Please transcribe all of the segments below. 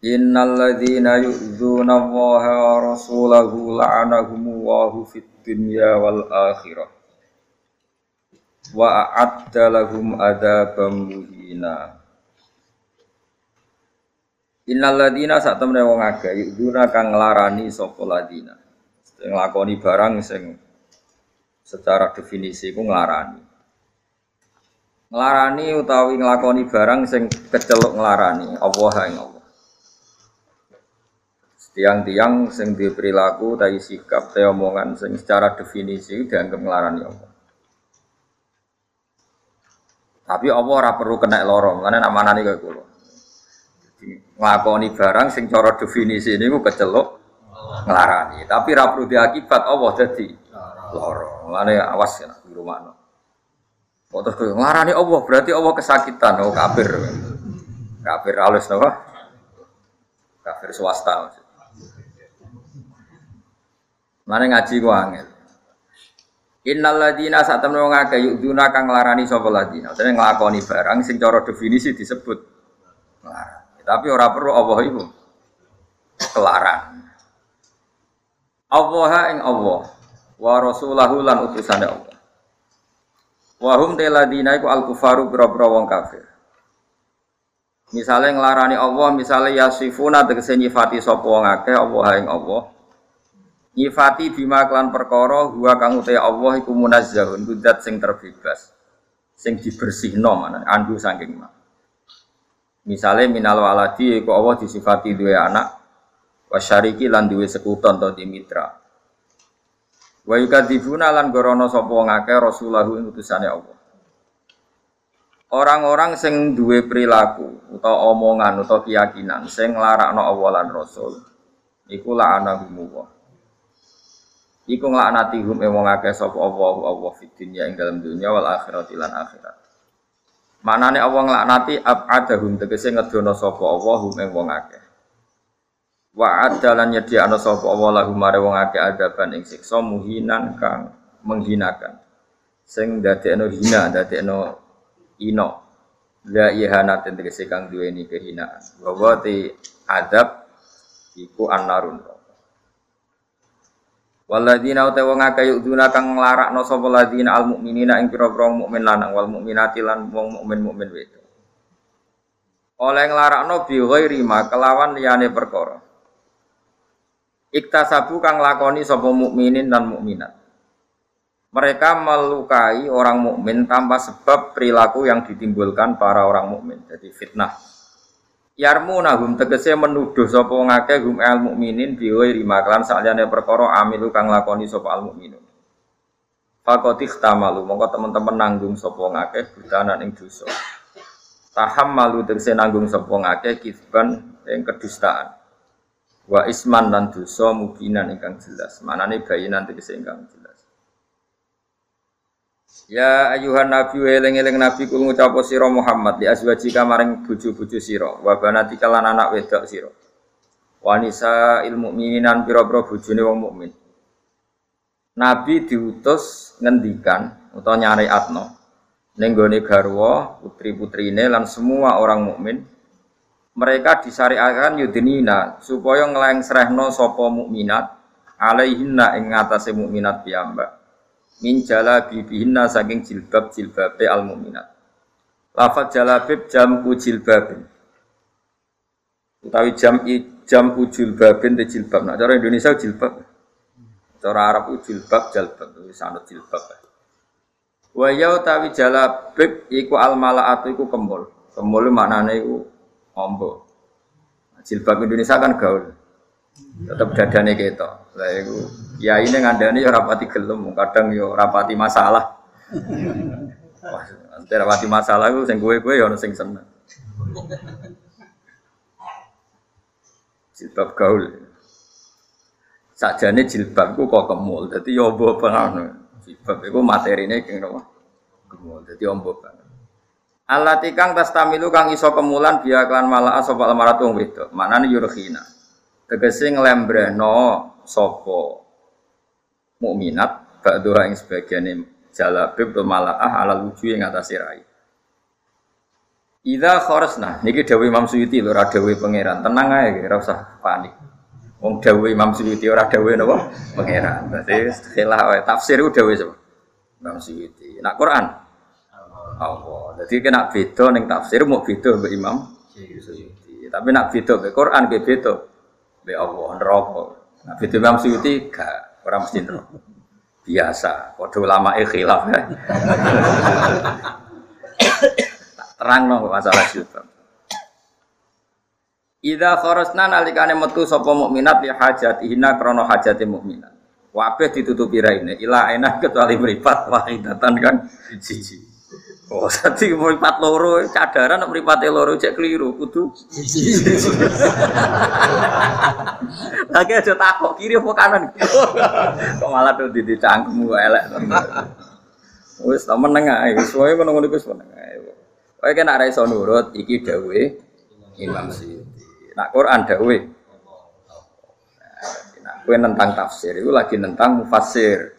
Innal ladzina yu'dzuna Allaha wa rasulahu la'anahumullahu fid dunya wal akhirah. Wa a'adda lahum adzaban muhina. Innal ladzina wong akeh yu'dzuna kang nglarani sapa ladzina. Sing nglakoni barang sing secara definisi ku nglarani. Nglarani utawi nglakoni barang sing keceluk nglarani Allah ing. Tiang-tiang sing di perilaku tai sikap tai omongan sing secara definisi dianggap ngelarani Allah. Tapi Allah ora perlu kena lorong, karena nama nani kayak kulo. Ngelakoni barang sing cara definisi ini gue kecelok ngelarani. Tapi ora perlu diakibat Allah jadi lorong. Mana awas ya di rumah no. Oh, terus ngelarani Allah berarti Allah kesakitan, oh kafir. Kafir halus no, kafir swasta. Mana ngaji ku angel. Innal ladina temen wong akeh yuduna kang nglarani sapa ladina. Dene nglakoni barang sing cara definisi disebut. Tapi ora perlu Allah iku kelarang. Allah ing Allah wa rasulahu lan utusane Allah. Wa hum ladina iku al kufaru boro-boro wong kafir. Misalnya ngelarani Allah, misalnya yasifuna tegese nyifati sapa wong akeh Allah ing Allah nyifati bima klan perkara huwa kang uta Allah iku munazzahun kudat sing terbebas sing dibersihno mana andu saking ma. Misale minal waladi iku Allah disifati duwe anak wasyariki lan duwe sekuton atau dimitra wa yukadzibuna lan gorono sapa ngake rasulahu ing utusane Allah. Orang-orang sing duwe perilaku utawa omongan utawa keyakinan sing nglarakno Allah lan Rasul iku la'anahumullah Iku nglaknati hum ing wong akeh sapa Allah Allah fid dunya ing dalam dunya wal akhirat lan akhirat. Manane Allah nglaknati abadahum tegese ngedono sapa Allah hum ing wong akeh. Wa adalan nyediakno sapa Allah lahum mare wong akeh adaban ing siksa muhinan kang menghinakan. Sing dadekno hina, dadekno ino. La ihanatin tegese kang duweni kehinaan. Wa ti adab iku annarun. Waladina uta wong akeh yuduna kang nglarakno sapa ladina al mukminina ing pira-pira mukmin lanang wal mukminati lan wong mukmin mukmin wedok. Oleh nglarakno bi ghairi ma kelawan liyane perkara. Iktasabu kang lakoni sapa mukminin dan mukminat. Mereka melukai orang mukmin tanpa sebab perilaku yang ditimbulkan para orang mukmin. Jadi fitnah Yarmunahum tegese menuduh sapa ngake hum al mukminin biwai rimaklan saliyane perkara amilu kang lakoni sapa al mukminun. Fakoti tamalu mongko teman-teman nanggung sapa ngake budanan ing dosa. Taham malu tegese nanggung sapa ngake kisban ing kedustaan. Wa isman lan dosa mukinan ingkang jelas. Manane bayinan tegese ingkang jelas. Ya ayuhan nabi eling-eling nabi kul ngucap sira Muhammad di azwajika maring bojo-bojo sira wa banatika lan anak wedok sira. Wanisa ilmu mininan pira-pira bojone wong mukmin. Nabi diutus ngendikan utawa nyari atno ning gone garwa putri-putrine lan semua orang mukmin mereka disyariatkan yudinina supaya nglengsrehno sapa mukminat alaihinna ing ngatasé mukminat piyambak min jalabibihinna saking jilbab jilbabe al mukminat. Lafat jalabib jamku jilbabin. Utawi jam jamku jilbabin te jilbab. Nah, cara Indonesia jilbab. Cara Arab jilbab jalbab sanad jilbab. Wa ya utawi jalabib iku al malaatu iku kembul. Kembul maknane iku ombo. Jilbab Indonesia kan gaul tetap dadane ketok. Lah iku ya ini ngandani ya rapati gelem, kadang ya rapati masalah. Wah, rapati masalah iku sing kowe-kowe ya ono sing seneng. Jilbab gaul. Sajane jilbab ku kok kemul. Dadi yo mbok pengono. Jilbab iku materine napa? Kemul. Dadi ombo banget. Allati kang tastamilu kang iso kemulan biya klan malaa sapa wong wedok. Manane yurkhina. Tegese nglembrehno sapa mukminat ba'dha ing sebagiane jalabib to malaah ala luju ing atase rai. Idza kharasna niki dawuh Imam Suyuti lho ora dawuh pangeran. Tenang ae ora usah panik. Wong dawuh Imam Suyuti ora dawuh napa? Pangeran. Berarti khilah wae tafsir ku dawuh sapa? Imam Suyuti. Nak Quran Allah. Jadi kena beda neng tafsir mau beda be Imam Suyuti. Tapi nak beda be Quran be beda be Allah neraka. Beda Imam Suyuti gak orang mesti neraka. Biasa, padha ulama khilaf ya. Terang no masalah jilbab. Ida kharasna nalikane metu sapa mukminat li hajatihina krana hajate mukminat. Wabeh ditutupi raine ila enak kecuali meripat wahidatan kan siji. Oh, tadi meripat loro, cadaran nak meripate loro cek keliru, kudu. Lagi aja takok kiri apa kanan. Kok malah tuh di cangkemmu elek. Wis ta meneng ae, wis wae ngono-ngono wis meneng ae. Kowe kena ra iso nurut iki dawuhe Imam Suyuti. Nak Quran dawuhe Nah, kowe nentang tafsir itu lagi nentang mufassir.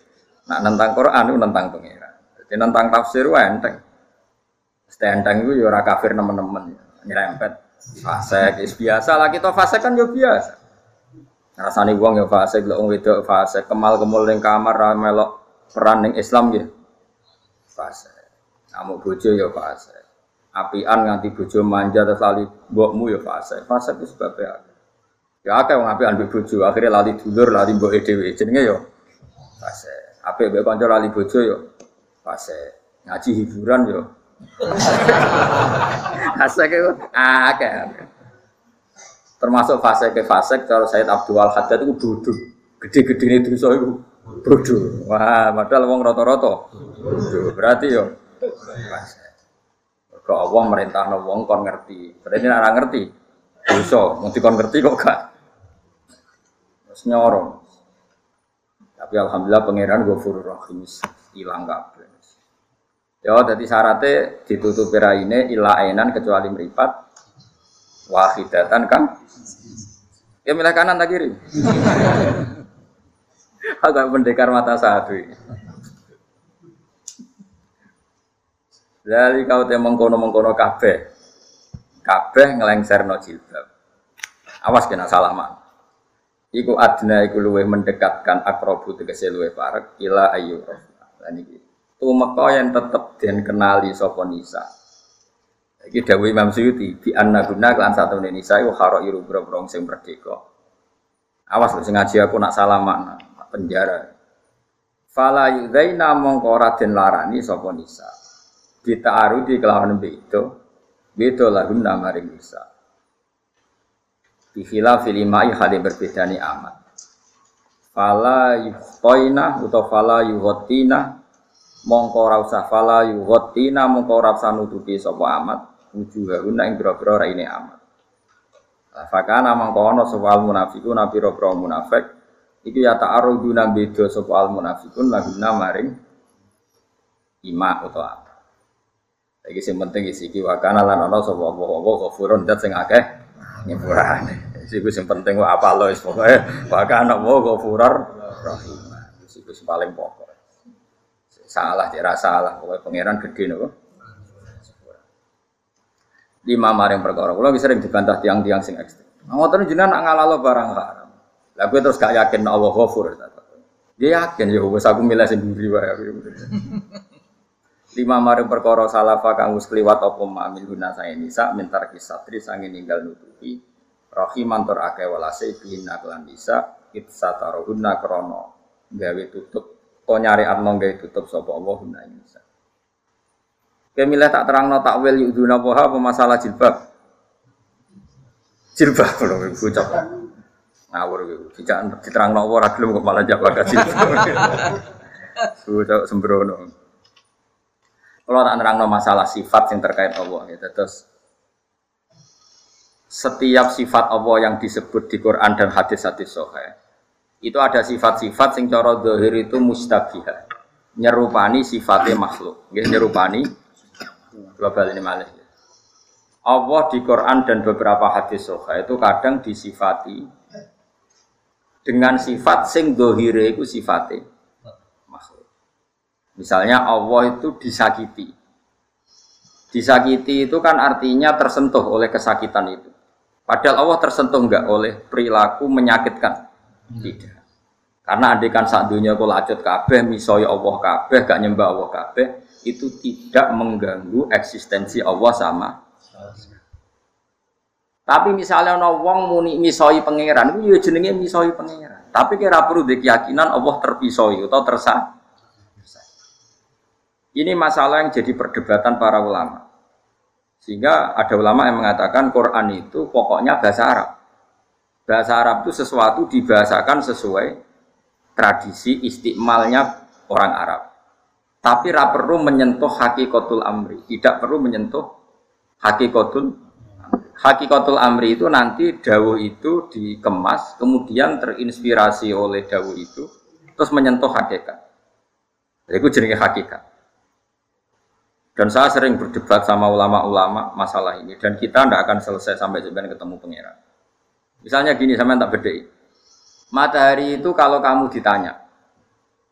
Nak nentang Quran itu nentang pengira. Jadi nentang tafsir itu enteng. Stendang itu ya kafir teman-teman nyerempet. Fase is biasa lah kita fase kan ya biasa. Rasani uang ya fase gelek wedok fase kemal kemul ning kamar ra melok peran ning Islam ya fase kamu bojo ya fase apian nganti bojo manja terus lali mbokmu ya fase fase itu sebabnya ya akeh wong apian mbek bojo akhirnya lali dulur lali mbok dhewe. Jenenge ya fase apik mbek kanca lali bojo ya fase ngaji hiburan ya fase ke akeh. Termasuk fase ke fase kalau Said Abdul Haddad itu bodoh. Gede-gede ini dosa itu bodoh. Wah, padahal wong rata-rata. Berarti yo. Kok Allah merintah wong kon ngerti. Berarti ora ngerti. Dosa, mesti kon ngerti kok gak. Terus nyorong. Tapi alhamdulillah pangeran Ghafurur Rahim hilang kabeh. Ya, jadi syaratnya ditutupi raine ila ainan kecuali meripat wahidatan kan? Ya milih kanan tak kiri. Agak pendekar mata satu ini. Dari kau teh mengkono mengkono kabeh, kabeh ngelengser no jilbab. Awas kena salaman. Iku adna iku luwe mendekatkan akrobu tegese luwe parek ila ayu Lan iki tumeka yang tetep den kenali sapa nisa. Iki dawuh Imam Suyuti di anna guna kelan satu nisa iku haro iru bro sing merdeka. Awas sing ngaji aku nak salaman penjara. Fala yudzaina mongko ora den larani sapa nisa. Dita'arudi kelawan beda. Beda lahunna maring nisa. Bihila filimai berbeda ni amat. Fala yuhtoina atau fala yuhotina mongko ora usah fala yughatina mongko ora usah nutupi sapa amat. Wujuhuna ing boro-boro raine amat. Fakana mongko ana sapa al munafiqun nabi boro munafik iki ya ta'aruduna beda sapa al munafiqun laguna maring ima utawa apa. Iki sing penting iki iki wakana lan ana sapa apa-apa ghafurun dat sing akeh nyepurane iki sing penting apa lo wis pokoke. Wakana wa ghafurur rahim iki paling pokok salah tidak salah. Pokoknya pangeran gede nopo lima maring perkara. Bisa sering dibantah tiang-tiang sing ekstrim. Ngoten jenengan nak ngalalo barang haram. Lah gue terus gak yakin Allah ghafur dia yakin ya wis aku milih sendiri wae. Lima maring perkara salafa kang wis kliwat apa mamil guna saya nisa mintar kisatri sange ninggal nutupi. Rahiman tur akeh walase kelan bisa itsatarohunna krono. Gawe tutup kau nyari atno gak tutup sopo Allah guna Isa. Kemilah tak terang no takwil yuduna poha apa masalah jilbab. Jilbab ibu cok. Ngawur ibu. Tidak diterang no ora belum kok malah jawab ke jilbab. Cok sembrono. Kalau tak terang no masalah sifat yang terkait Allah ya terus setiap sifat Allah yang disebut di Quran dan hadis-hadis Sahih itu ada sifat-sifat sing cara zahir itu mustabihah. Nyerupani sifatnya makhluk. Nggih nyerupani global ini malah. Allah di Quran dan beberapa hadis soha itu kadang disifati dengan sifat sing dohire itu sifatnya makhluk. Misalnya Allah itu disakiti. Disakiti itu kan artinya tersentuh oleh kesakitan itu. Padahal Allah tersentuh enggak oleh perilaku menyakitkan. Tidak. Karena andikan saat dunia kau lacut kabeh, misoy Allah kabeh, gak nyembah Allah kabeh, itu tidak mengganggu eksistensi Allah sama tapi misalnya ono wong muni misoi pangeran, itu ya jenenge misoi pangeran. Tapi kira perlu keyakinan Allah terpisoi atau tersa. Ini masalah yang jadi perdebatan para ulama. Sehingga ada ulama yang mengatakan Quran itu pokoknya bahasa Arab. Bahasa Arab itu sesuatu dibahasakan sesuai tradisi istimalnya orang Arab. Tapi ra perlu menyentuh hakikatul amri, tidak perlu menyentuh hakikatul Hakikatul amri itu nanti dawuh itu dikemas, kemudian terinspirasi oleh dawuh itu, terus menyentuh hakikat. Itu jenis hakikat. Dan saya sering berdebat sama ulama-ulama masalah ini, dan kita tidak akan selesai sampai sebenarnya ketemu pangeran. Misalnya gini, sama tak bedai. Matahari itu kalau kamu ditanya,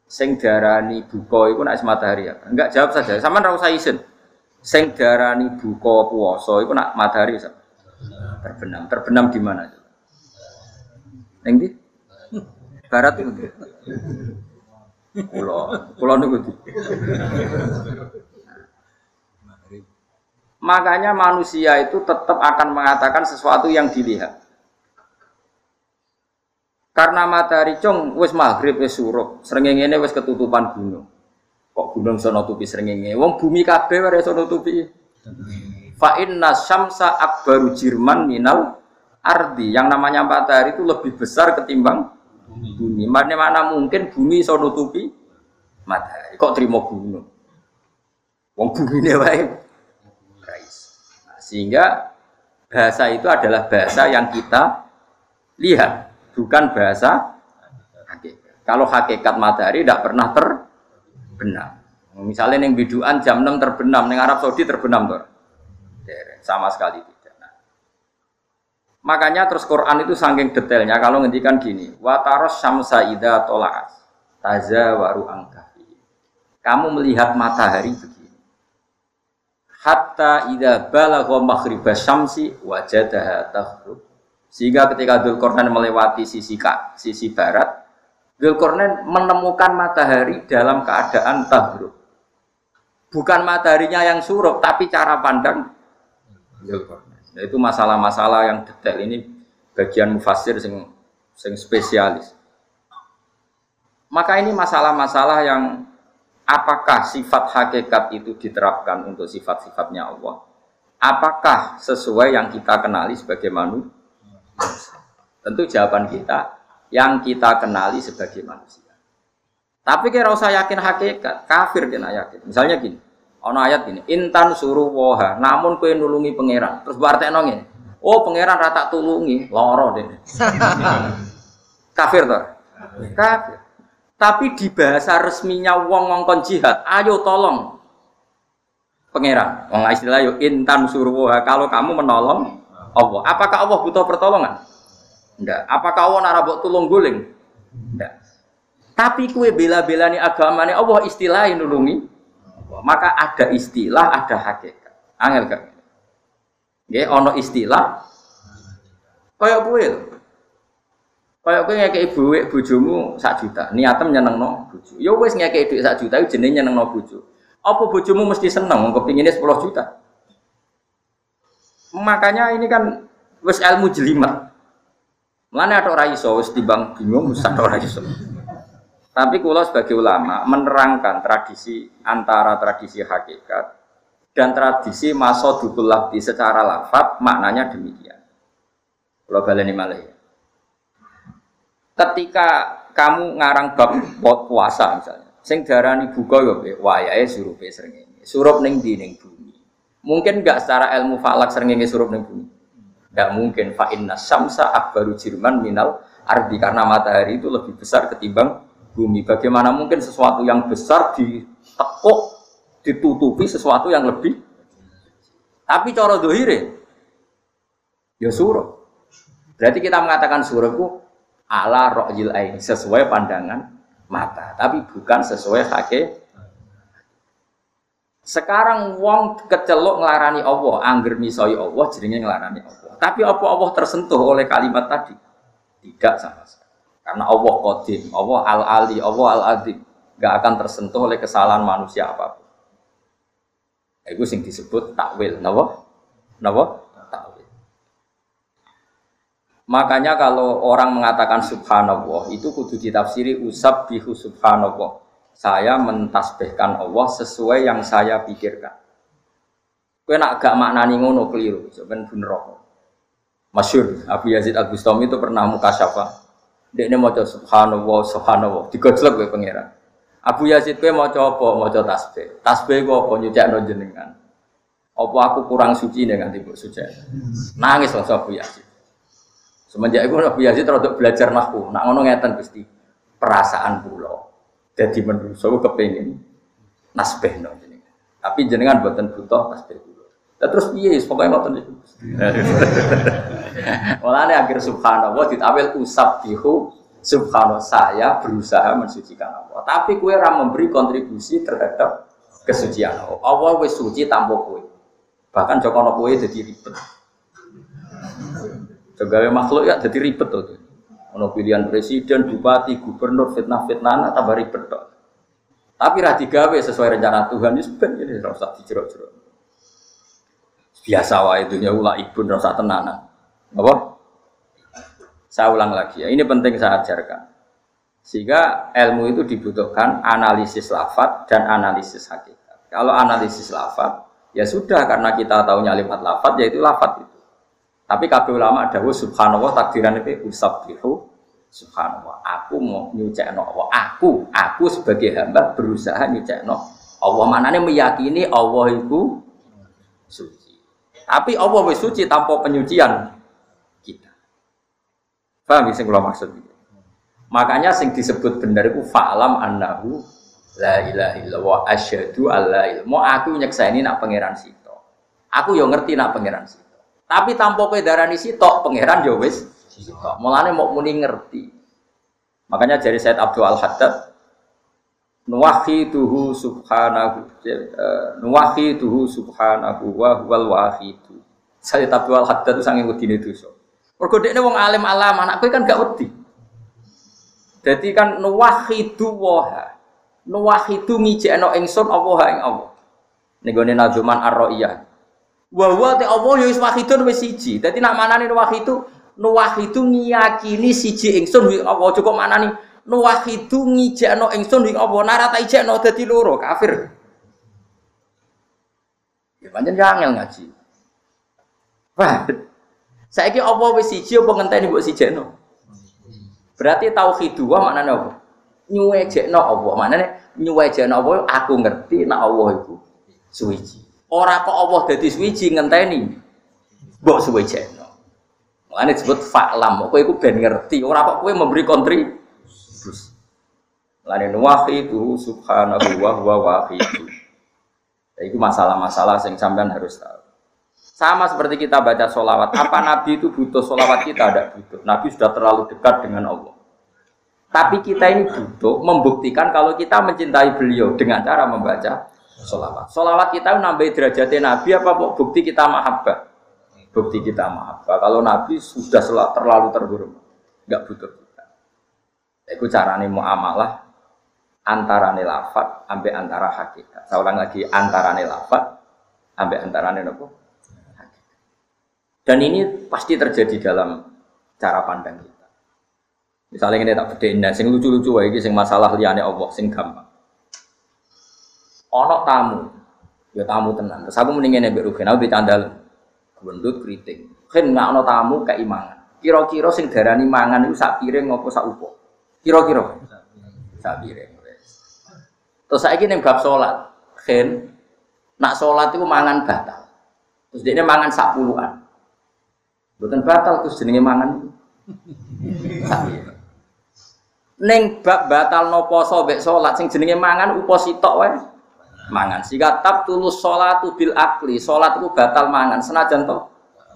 sing darani buko itu nak matahari ya. Enggak jawab saja, sama ora usah isin. Sing darani puasa itu nak matahari sama terbenam. Terbenam di mana? Yang di barat itu. Pulau, pulau itu. Makanya manusia itu tetap akan mengatakan sesuatu yang dilihat. Karena matahari cong wis maghrib wis surup, srengenge wis ketutupan gunung. Kok gunung sono tupi srengenge? Wong bumi kabeh ora sono tupi. Fa inna syamsa akbaru jirman minal ardi. Yang namanya matahari itu lebih besar ketimbang bumi. Mana mana mungkin bumi iso nutupi matahari. Kok terima gunung? Wong bumi ini wae. Nah, sehingga bahasa itu adalah bahasa yang kita lihat, bukan bahasa hakikat. Kalau hakikat matahari tidak pernah terbenam. Misalnya yang biduan jam 6 terbenam, yang Arab Saudi terbenam tuh sama sekali tidak. Nah. Makanya terus Quran itu saking detailnya kalau ngendikan gini, wataros syamsa ida tolaas taza waru angkafi. Kamu melihat matahari begini. Hatta ida balagha maghriba syamsi wajadaha taghrub. Sehingga ketika Dzulkarnain melewati sisi kak, sisi barat, Dzulkarnain menemukan matahari dalam keadaan tahrub. Bukan mataharinya yang surup, tapi cara pandang Nah, itu masalah-masalah yang detail ini bagian mufasir sing sing spesialis. Maka ini masalah-masalah yang apakah sifat hakikat itu diterapkan untuk sifat-sifatnya Allah? Apakah sesuai yang kita kenali sebagai manusia? Tentu jawaban kita yang kita kenali sebagai manusia. Tapi kira usah yakin hakikat, kafir kena yakin. Misalnya gini, Ono ayat ini, intan suruh woha, namun kue nulungi pangeran. Terus berarti nongin, oh pangeran rata tulungi, loro deh. Kafir toh? Kafir. Tapi di bahasa resminya wong ngongkon jihad, ayo tolong pangeran. Wong istilah yo intan suruh woha, kalau kamu menolong Allah. Apakah Allah butuh pertolongan? Enggak. Apakah Allah narabok tulung guling? Enggak. Tapi kue bela-belani agamanya Allah istilahnya nulungi maka ada istilah, ada hakikat. Angel kan? Ya, ono istilah. Kayak kue. Kayak kue ngekei ibu bojomu sak juta. Niatem nyenengno bojo. Ya wis ngekei dhuwit sak juta jenenge nyenengno bojo. Apa bojomu mesti seneng kepinginnya 10 juta? Makanya ini kan wis ilmu jelimet. Mana ada orang iso wis timbang bingung mesti ada orang iso. Tapi kulo sebagai ulama menerangkan tradisi antara tradisi hakikat dan tradisi masodukul labdi secara lafat maknanya demikian. Kulo baleni malih. Ketika kamu ngarang bab puasa misalnya, sing darani buka yo wayahe surupe srengenge. Surup ning di ning bumi. Mungkin enggak secara ilmu falak srengenge surup ning bumi. Enggak mungkin fa inna samsa akbaru jirman minal ardi karena matahari itu lebih besar ketimbang bumi. Bagaimana mungkin sesuatu yang besar ditekuk, ditutupi sesuatu yang lebih tapi cara dohire ya suruh. Berarti kita mengatakan suruh itu ala rojil ain sesuai pandangan mata, tapi bukan sesuai hake. Sekarang wong kecelok ngelarani Allah, angger misoi Allah jadinya ngelarani Allah. Tapi apa Allah tersentuh oleh kalimat tadi? Tidak sama sekali. Karena Allah kodim, Allah al-ali, Allah al-adim. Gak akan tersentuh oleh kesalahan manusia apa pun. Itu sing disebut takwil. Napa? Napa? Takwil. Makanya kalau orang mengatakan subhanallah itu kudu ditafsiri usab bihu subhanallah. Saya mentasbihkan Allah sesuai yang saya pikirkan. Kue nak gak maknani ngono keliru, sebenarnya bener Masyur Abu Yazid Al Bustami itu pernah muka syafa. Dia ini mau subhanallah subhanallah digojlok gue pangeran. Abu Yazid kowe maca apa? Maca tasbih. Tasbih ku apa nyucikno jenengan? Apa aku kurang suci nih nganti mbok suci? Nangis langsung Abu Yazid. Semenjak itu Abu Yazid terus belajar nahwu. Nak ngono ngeten Gusti. Perasaan pulau. Jadi menurut saya kepengin nasbih no jenengan. Tapi jenengan buatan butuh tasbih pulau. Ya terus piye pokoknya ngoten niku. Mulane akhir subhanallah ditawil usabbihu subhanallah saya berusaha mensucikan Allah. Tapi kue ram memberi kontribusi terhadap kesucian Allah. Allah wis suci tanpa kue. Bahkan Joko kue jadi ribet. Sebagai makhluk ya jadi ribet tuh. Ono pilihan presiden, bupati, gubernur, fitnah-fitnah, tambah ribet tuh. Tapi rati gawe sesuai rencana Tuhan ini sebenarnya ini rasa dijerok-jerok. Biasa wae dunia ulah ibu rasa tenanan. Apa? Saya ulang lagi ya, ini penting saya ajarkan. Sehingga ilmu itu dibutuhkan analisis lafat dan analisis hakikat. Kalau analisis lafat, ya sudah karena kita tahu lewat lafat, yaitu lafat itu. Tapi kabeh ulama ada subhanallah takdiran itu usabbihu subhanallah. Aku mau nyucekno Allah. Aku, aku sebagai hamba berusaha nyucekno Allah. Manane meyakini Allah itu suci. Tapi Allah wis suci tanpa penyucian Paham ya sing kula maksud iki? Makanya sing disebut benar itu fa'lam annahu la ilaha illallah asyhadu alla ilaha Mau aku nyekseni nak pangeran sito. Aku yo ngerti nak pangeran sito. Tapi tanpa kowe darani sito, pangeran yo wis sito. Mulane mau muni ngerti. Makanya dari Said Abdul Al Haddad nuwahiduhu subhanahu eh, nuwahiduhu subhanahu wa huwal wahidu. Said Abdul Al Haddad itu sange wedine dosa. Mergo dekne wong alim alam, anak kowe kan gak wedi. Dadi kan nuwahidu waha. Nuwahidu ngijekno ingsun Allah ing Allah. Ning gone nazuman ar-ra'iyah. Wa wa te Allah ya wis wahidun wis siji. Dadi nak manane nuwahidu nuwahidu ngiyakini siji ingsun ing Allah. Cukup manani nuwahidu ngijekno ingsun ing Allah. Nara ta ijekno dadi loro kafir. Ya pancen angel ngaji. Wah, Saiki apa wis siji apa ngenteni mbok sijekno? Berarti tauhid dua maknane apa? Nyuwejekno apa? Maknane nyuwejekno apa aku ngerti nek Allah iku suwiji. Ora kok Allah dadi suwiji ngenteni mbok suwejekno. Makane disebut fa'lam. Kowe iku ben ngerti, ora kok kowe memberi kontribusi. Lane wahidu subhanahu wa huwa wahidu. Itu masalah-masalah yang sampean harus tahu. Sama seperti kita baca sholawat. Apa Nabi itu butuh sholawat kita? Tidak butuh. Nabi sudah terlalu dekat dengan Allah. Tapi kita ini butuh membuktikan kalau kita mencintai beliau dengan cara membaca sholawat. Sholawat kita nambah derajatnya Nabi apa bukti kita mahabbah? Bukti kita mahabbah. Kalau Nabi sudah terlalu terhormat, nggak butuh kita. Itu caranya muamalah antara lafat sampai antara hakikat. Saya ulang lagi antara lafat sampai antara apa? Dan ini pasti terjadi dalam cara pandang kita. Misalnya ini tak bedain, nah, sing lucu-lucu wae sing masalah liane Allah, sing gampang. Ono tamu, ya tamu tenan. Terus aku mendingin ya Rugen, aku dicandal bendut keriting. Kan nggak ono tamu keimangan. Kira-kira sing darani mangan itu sak piring ngopo sak upo. Kira-kira sak piring. Terus saya ini bab sholat, kan nak sholat itu mangan batal. Terus dia mangan sak puluhan. Bukan batal terus jenenge mangan. Neng bab batal no poso bek sholat sing jenenge mangan uposito wae mangan. Sehingga tab tulus sholat bil akli, sholat itu batal mangan senajan to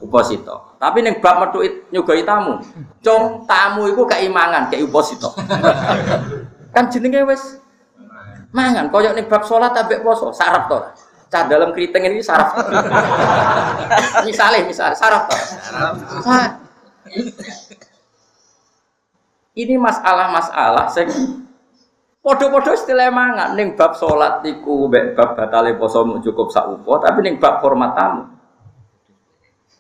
uposito. Tapi neng bab metu nyugoi tamu, cung tamu itu keimangan, kayak uposito. kan jenenge wes mangan. Koyok neng bab sholat abek poso, sarap to. Cah dalam keriting ini saraf. misalnya, misalnya saraf to. Saraf. Ini masalah-masalah sing Podo-podo istilah mangan ning bab salat niku mbek bab batale poso cukup sak upo, tapi ning bab hormat tamu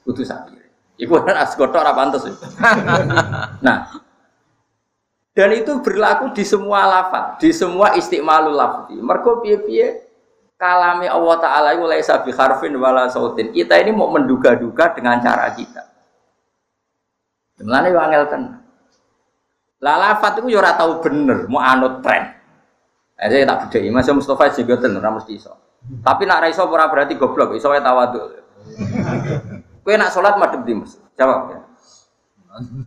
kudu sak Iku kan asgoto ora pantes. nah, dan itu berlaku di semua lafaz, di semua istimalul lafzi. Mergo piye-piye kalami Allah taala iku laisa bi harfin wala sautin. Kita ini mau menduga-duga dengan cara kita. Mulane yo angel tenan. Lah lafat itu yo ora tau bener, mau anut tren. Eh saya tak bedheki, Mas Mustofa jenggoten ora mesti iso. Tapi nak ra iso ora berarti goblok, iso wae tawadhu. Kowe nak salat madhep di Mas? Jawab ya.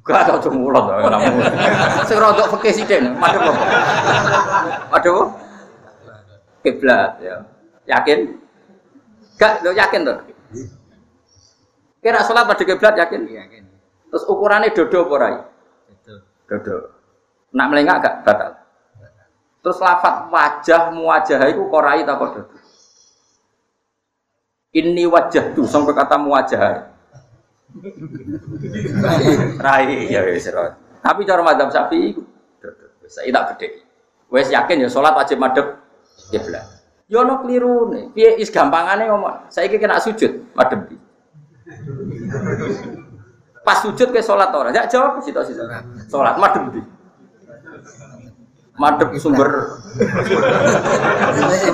Gak tau cuma mulot ora mau. Sing rodok fikih sithik madhep apa? Madhep? Kiblat ya. Yakin? Gak, lo yakin tuh? Kira sholat pada kiblat yakin? Yakin. Terus ukurannya dodo apa? Dodo. Nak melengak gak batal. Terus lafat wajah muwajah itu korai tak dodo. Ini wajah tuh sampai kata muwajah. Rai ya wis Tapi cara madhab sapi itu saya tak beda. Wes yakin ya sholat wajib kiblat. Yo no keliru nih. Piye is gampangane ngomong. Saya kena sujud madhab Pas sujud ke sholat orang, ya jawab situ situ. Sholat madem di. Madem sumber.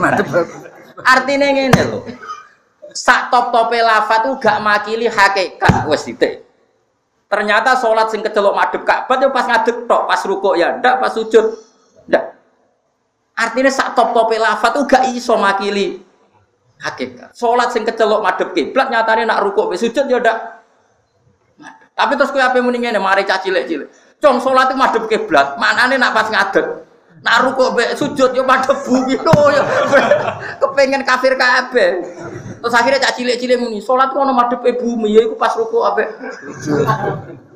madem. Artinya ngene loh. Sak top tope lafat tuh gak makili hakikat wes Ternyata sholat sing kecelok madep Ka'bah yo pas ngadeg tok, pas rukuk ya ndak, pas sujud ndak. Artinya sak top tope lafat tuh gak iso makili hakikat. Sholat sing kecelok madep kiblat nyatanya nak rukuk be sujud ya ndak tapi terus kue apa muni ngene mari caci cilik-cilik. Cong salat itu madhep kiblat, manane nak pas ngadeg. Nak rukuk be sujud yo madhep bumi lho yo. Kepengen kafir kabeh. Terus akhirnya caci cilik-cilik muni, salat ku ono madhep bumi ya iku pas rukuk ape.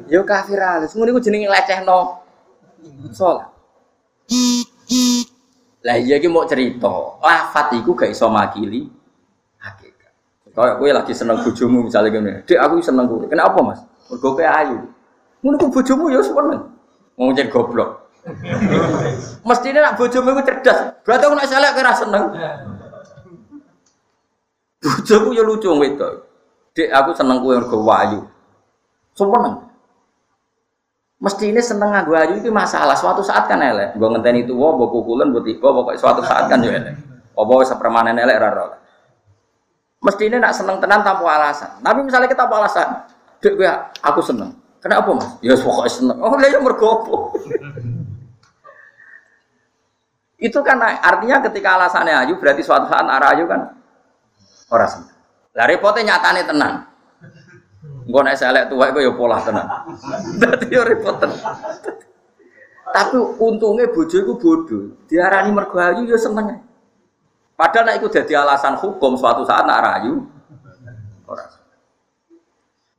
Yo kafir alis. Ngono iku jenenge lecehno salat. Lah iya iki mau cerita, lafat iku gak iso makili hakikat. Kayak kowe lagi seneng bojomu misalnya gini, "Dek, aku seneng kowe." Kenapa, Mas? Mergo kowe ayu. Ngono ku bojomu ya seneng. Mau jadi goblok. Mestinya nak bojomu itu cerdas. Berarti aku nak selek kira seneng. Bojomu ya lucu itu. Dek aku seneng kowe mergo ayu. Seneng. Mesti ini seneng nganggo ayu itu masalah. Suatu saat kan elek. Gue ngenteni itu, wo, bawa kukulan, buat tiba, pokoknya suatu saat kan ya elek. Apa wis permanen elek rara. Mesti ini nak seneng tenan tanpa alasan. Tapi misalnya kita apa alasan? Dek gue aku seneng. Kenapa mas? Ya pokoknya seneng. Oh dia mergopo. Itu kan artinya ketika alasannya ayu berarti suatu saat arah ayu kan orang seneng. Lah repotnya nyatane tenang. Gue naik selek tua gue ya pola tenang. Berarti ya repot tenang. Tapi untungnya bojo itu bodoh. Diarani mergo ayu ya seneng. Padahal nek iku dadi alasan hukum suatu saat nak rayu.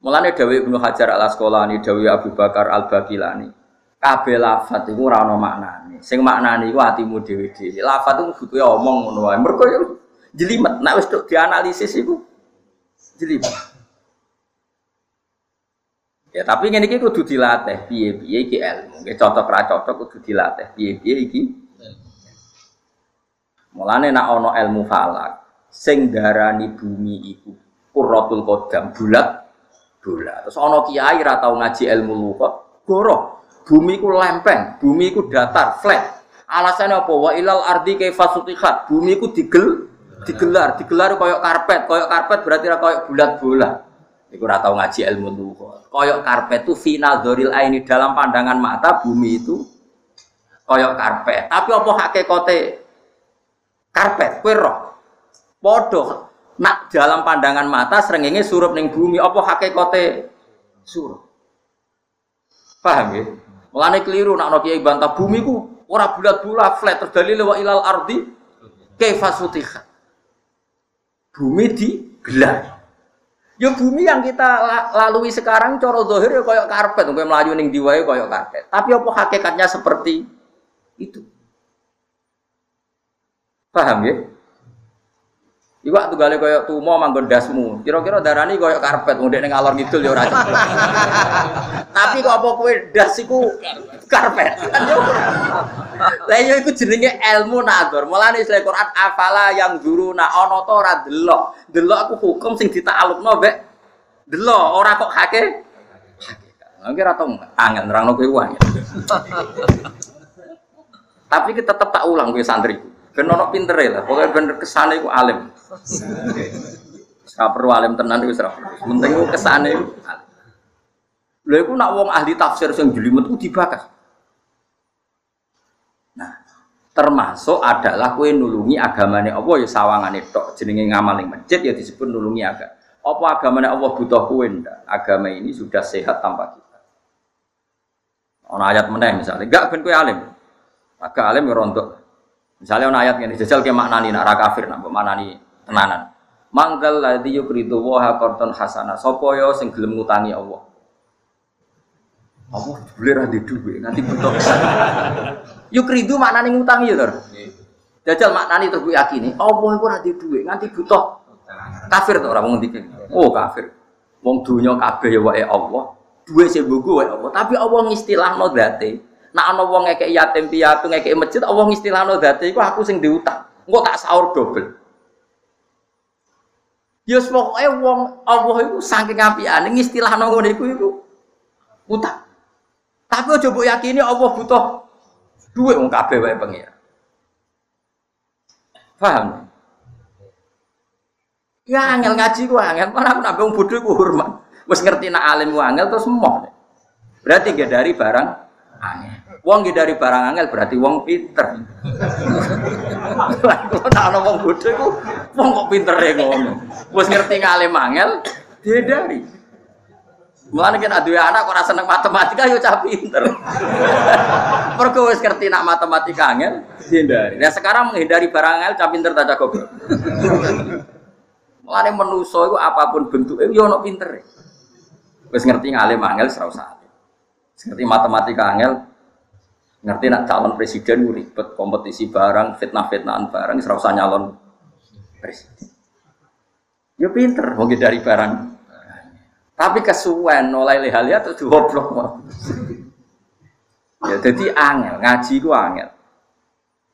Mulane Dawi Ibnu Hajar Al Asqalani, Dawi Abu Bakar Al Bakilani. Kabeh lafat iku ora ana. Sing maknane iku atimu dhewe-dhewe. Lafat iku butuhe omong ngono wae. Mergo yo jelimet. Nek wis dianalisis iku jelimet. Ya tapi ngene iki kudu dilatih piye-piye iki ilmu. Nggih cocok ra cocok kudu dilatih piye-piye iki. Mulane nek ana ilmu falak sing darani bumi iku Qurratul Qadam bulat bola. Terus ono kiai ra tau ngaji ilmu lugat, goroh. Bumi ku lempeng, bumi ku datar, flat. Alasannya apa? Wa ilal ardi kaifa sutihat. Bumi ku digel digelar, digelar koyok karpet. Koyok karpet berarti ra koyok bulat bola. Iku ora tau ngaji ilmu lugat. Koyok karpet itu final doril ini dalam pandangan mata bumi itu koyok karpet. Tapi apa hakikate karpet? Kowe roh. Nak dalam pandangan mata serengenge surup ning bumi apa hakikate surup Paham ya? Mulane keliru nak ono kiai bantah bumi ku ora bulat-bulat flat terus dalil wa ilal ardi kaifa sutiha. Bumi digelar. Ya bumi yang kita lalui sekarang coro dohir ya koyok karpet, koyok melayu ning diwae koyok karpet. Tapi apa hakikatnya seperti itu? Paham ya? Iwak tuh gale koyok tumo manggon dasmu. Kira-kira darani koyok karpet, ngundek ning alor ngidul ya ora. Tapi kok apa kowe das iku karpet? Lah yo iku jenenge ilmu nador. Mulane Islam Quran afala yang guru na ana to ora delok. Delok aku hukum sing ditaklukno mbek delok ora kok hake. Hakikat. Ora tau angel nerangno kowe wae. Tapi kita tetap tak ulang kowe santri. Ben ono pintere lah, pokoknya bener kesane iku alim. Ora perlu alim tenan iku ora. Penting iku kesane. Lha iku nak wong ahli tafsir sing jelimet ku dibakas. Nah, termasuk adalah kue nulungi agamane Allah ya sawangane tok jenenge ngamal ning masjid ya disebut nulungi agama. Apa agamane Allah butuh kue ndak? Agama ini sudah sehat tanpa kita. Ono ayat meneh misalnya, enggak ben kue alim. Agak alim ya. Misalnya ono ayat ngene, jajal ke maknani nak kafir nak maknani tenanan. Manggal ladzi yukridu wa qardan hasana. Sapa yo sing gelem ngutangi Allah? Allah boleh ra di dhuwit nganti butuh kesan. Yukridu maknane ngutangi ya, Lur. Jajal maknani terus yakini, Allah iku ra di dhuwit nganti butuh kafir to ora wong ngendike. Oh, kafir. Wong dunya kabeh ya wae Allah. Duwe sing mbungku wae Allah, tapi Allah ngistilahno dzate. Nak ana wong ngekek yatim piatu ngekek masjid, Allah ngistilahno dzate iku aku sing diutang. Engko tak sahur dobel. Ya pokoke wong Allah iku saking apikane ngistilahno ngene iku iku utang. Tapi aja mbok yakini Allah butuh duit wong kabeh wae pengira. Paham? Ya angel ngaji ku angel, mana aku nambah bodoh ku hormat. Wis ngerti nak alim ku angel terus moh. Berarti gak dari barang angel. Wong gak dari barang angel berarti wong pinter. Kalau ana wong bodoh ku wong kok pinter ya ngono. Wis ngerti ngalim angel, dia dari. Mulane kan aduh anak kok ora seneng matematika yo cah pinter. Mergo wis ngerti nak matematika angel, dihindari. Nah sekarang menghindari barang angel cah pinter ta cah goblok. Mulane menuso iku apa pun bentuke yo ono pintere. Wis ngerti ngalim angel ora usah. Ngerti matematika angel, ngerti nak calon presiden ribet kompetisi barang, fitnah-fitnahan barang usah nyalon presiden. Yo pinter mau dari barang tapi kesuwen oleh lehalia terus goblok. ya jadi angel, ngaji ku angel.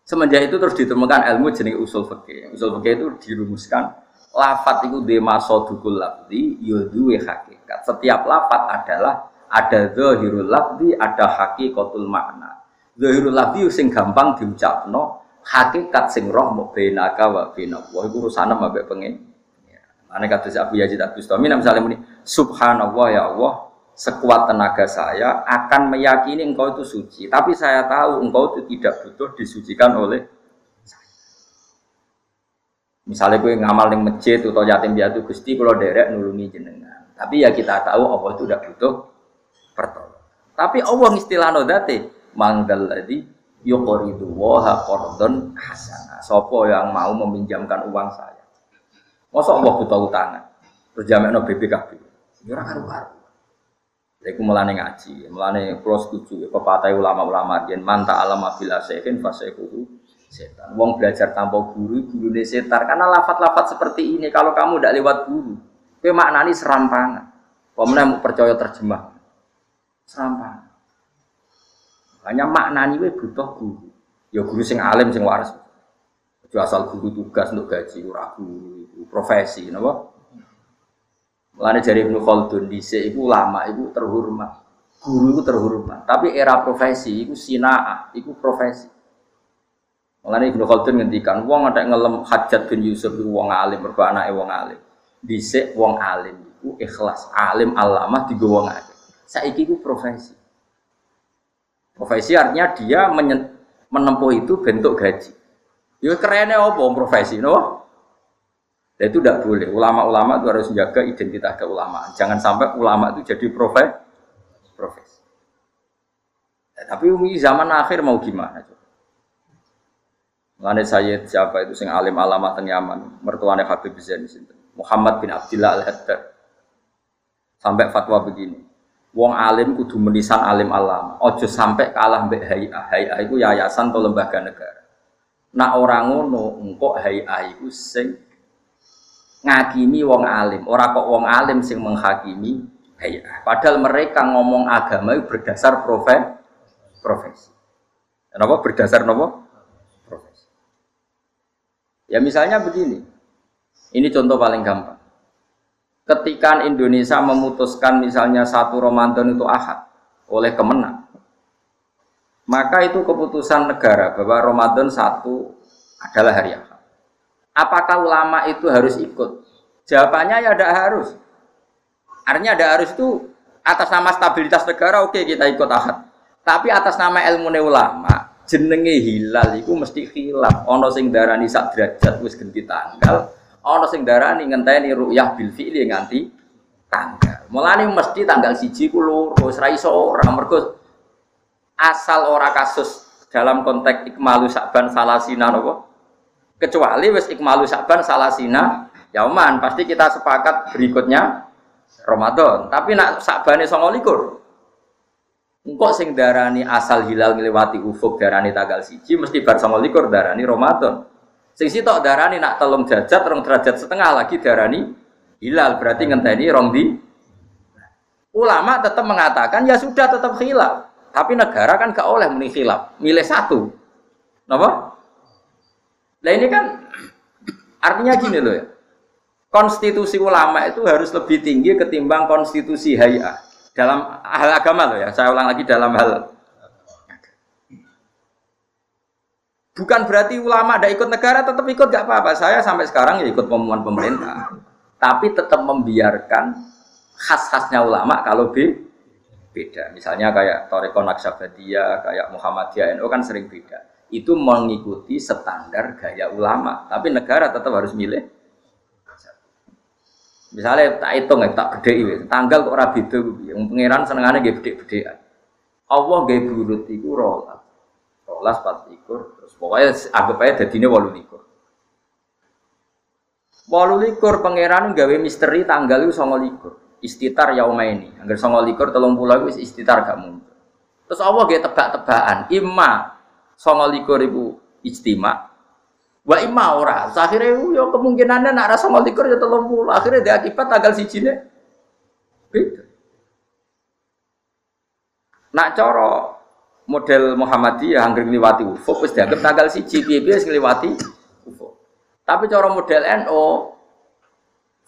Semenjak itu terus ditemukan ilmu jenis usul fikih. Usul fikih itu dirumuskan lafat itu de masodukul lafdi yoduwe hakikat. Setiap lafat adalah ada zahirul lafdi, ada hakikatul makna. Zahirul lafdi sing gampang diucapno, hakikat sing roh mau benaka wa benak. Wah itu urusan mbek pengen. Ane kata si Abu Yazid Abu Bustami, misalnya muni, Subhanallah ya Allah, sekuat tenaga saya akan meyakini engkau itu suci. Tapi saya tahu engkau itu tidak butuh disucikan oleh. Misalnya gue ngamal di masjid atau yatim piatu gusti kalau derek nulungi jenengan. Tapi ya kita tahu Allah itu tidak butuh pertolongan. Tapi Allah istilahno date mangdal tadi yukoridu waha kordon hasana. Sopo yang mau meminjamkan uang saya Masa Allah buta utangan. Terus jamek no BPKB. Ya orang karu-karu. Iku melane ngaji, melane pulau setuju. Pepatah ulama-ulama dia manta alam bila sehin fasekuhu setan. Wong belajar tanpa guru, guru de setar. Karena lafat-lafat seperti ini, kalau kamu tidak lewat guru, kue maknani serampangan. Pemenang percaya terjemah, serampangan. Hanya maknani we butuh guru. Ya guru sing alim sing waras. asal guru tugas untuk gaji, ora guru profesi, napa? Mulane jari Ibnu Khaldun dhisik iku ulama iku terhormat. Guru itu terhormat, tapi era profesi iku sinaa, iku profesi. Mulane Ibnu Khaldun ngendikan wong ada ngelem Hajat bin Yusuf iku wong alim, mergo anake wong alim. Dhisik wong alim iku ikhlas, alim alamah digo wong alim. Saiki iku profesi. Profesi artinya dia menempuh itu bentuk gaji. Ya kerennya apa profesi, no? Dan itu tidak boleh. Ulama-ulama itu harus menjaga identitas keulamaan. Jangan sampai ulama itu jadi profes, profesi. tapi umi zaman akhir mau gimana? Mengenai Sayyid siapa itu sing alim alamat teng Yaman, mertuanya Habib Zain Muhammad bin Abdullah Al-Haddad. Sampai fatwa begini. Wong alim kudu menisan alim alam. Ojo sampai kalah mbek hayah. Hayah itu yayasan atau lembaga negara. Nak orang ngono engkau hayah itu sing ngakimi wong alim. Orang kok wong alim sing menghakimi hayah. Padahal mereka ngomong agama itu berdasar profesi. Profesi. Kenapa berdasar nopo? Ya misalnya begini, ini contoh paling gampang. Ketika Indonesia memutuskan misalnya satu Ramadan itu ahad oleh Kemenang, maka itu keputusan negara bahwa Ramadan satu adalah hari ahad. Apakah ulama itu harus ikut? Jawabannya ya tidak harus. Artinya tidak harus itu atas nama stabilitas negara oke okay, kita ikut ahad. Tapi atas nama ilmu ulama jenenge hilal iku mesti khilaf. Ana sing darani sak derajat wis ganti tanggal, ana sing darani ngenteni ru'yah bil fi'li nganti tanggal. Mulane mesti tanggal siji ku loro, wis ra iso ora mergo asal ora kasus dalam konteks ikmalu sakban salasina napa? Kecuali wis ikmalu sakban salasina yauman pasti kita sepakat berikutnya Ramadan. Tapi nak sakbane 29 Engkau sing darani asal hilal ngelewati ufuk darani tanggal siji mesti bar sama likur darani Ramadan. Sing sitok darani nak telung jajat rong derajat setengah lagi darani hilal berarti ngenteni rong di. Ulama tetap mengatakan ya sudah tetap hilal. Tapi negara kan gak oleh muni hilal, milih satu. Napa? Nah ini kan artinya gini loh ya. Konstitusi ulama itu harus lebih tinggi ketimbang konstitusi hayat dalam hal agama loh ya. Saya ulang lagi dalam hal Bukan berarti ulama ada ikut negara tetap ikut gak apa-apa. Saya sampai sekarang ya ikut pengumuman pemerintah. Tapi tetap membiarkan khas-khasnya ulama kalau be beda. Misalnya kayak Toreko Naksabadiyah, kayak Muhammadiyah NU kan sering beda. Itu mengikuti standar gaya ulama. Tapi negara tetap harus milih Misalnya tak hitung ya, tak beda tanggal kok rabi yang pangeran senengannya beda-beda. Allah gak burut itu rolas, rolas pas ikur, terus pokoknya anggap aja ini walu likur. Walu likur pangeran gawe misteri tanggal itu songo likur, istitar yauma ini. Agar songo likur telung pulau itu istitar gak muncul. Terus Allah gak tebak-tebakan, imma songo likur ibu istimak, Wa imma ora. Akhirnya yo kemungkinannya nak rasa malikur ya telung puluh. Akhirnya dia akibat tanggal siji ne. Beda. Nak coro model Muhammadiyah angger ngliwati ufuk wis dianggap tanggal siji piye-piye wis ufuk. Tapi cara model NO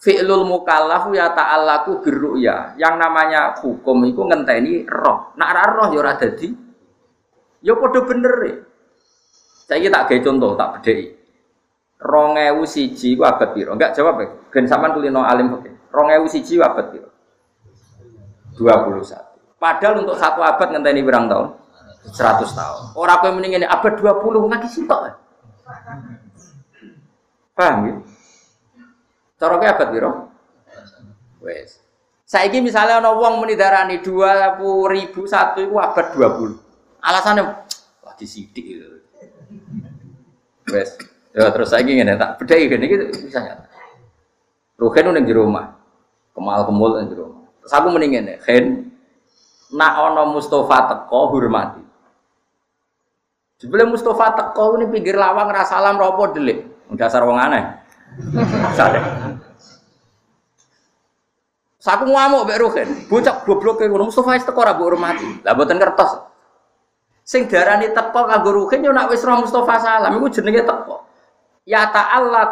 fi'lul mukallaf ya ta'allaku birru'ya. Yang namanya hukum itu ngenteni roh. Nak ra roh ya ora dadi. Ya padha bener e. Saya tak gawe contoh, tak bedheki. Rongewu siji ku abad piro? Enggak jawab ya. Ben sampean kulino alim siji ku abad piro? 21. Padahal untuk satu abad ngenteni berang tahun? 100 tahun. Orang kowe mending ini abad 20 lagi sitok. Paham ya? Cara abad piro? Wes. Saiki misalnya ana wong muni darani 20.000 satu iku abad 20. Alasannya wah disidik. Wes. Ya terus saya ingin tak beda ini gitu bisa nyata. Ruhen udah di rumah, kemal kemul di rumah. Terus aku mendingin ya, Hen, nak ono Mustafa teko hormati. Sebelum Mustafa teko ini pinggir lawang rasalam ropo delik, dasar wong aneh. Sadar. Saku ngamuk mbek Ruhen, bocah goblok ngono Mustafa teko ora mbok hormati. Lah mboten kertas. Sing darani teko kanggo yo nak wis roh Mustafa salam iku jenenge teko. Ya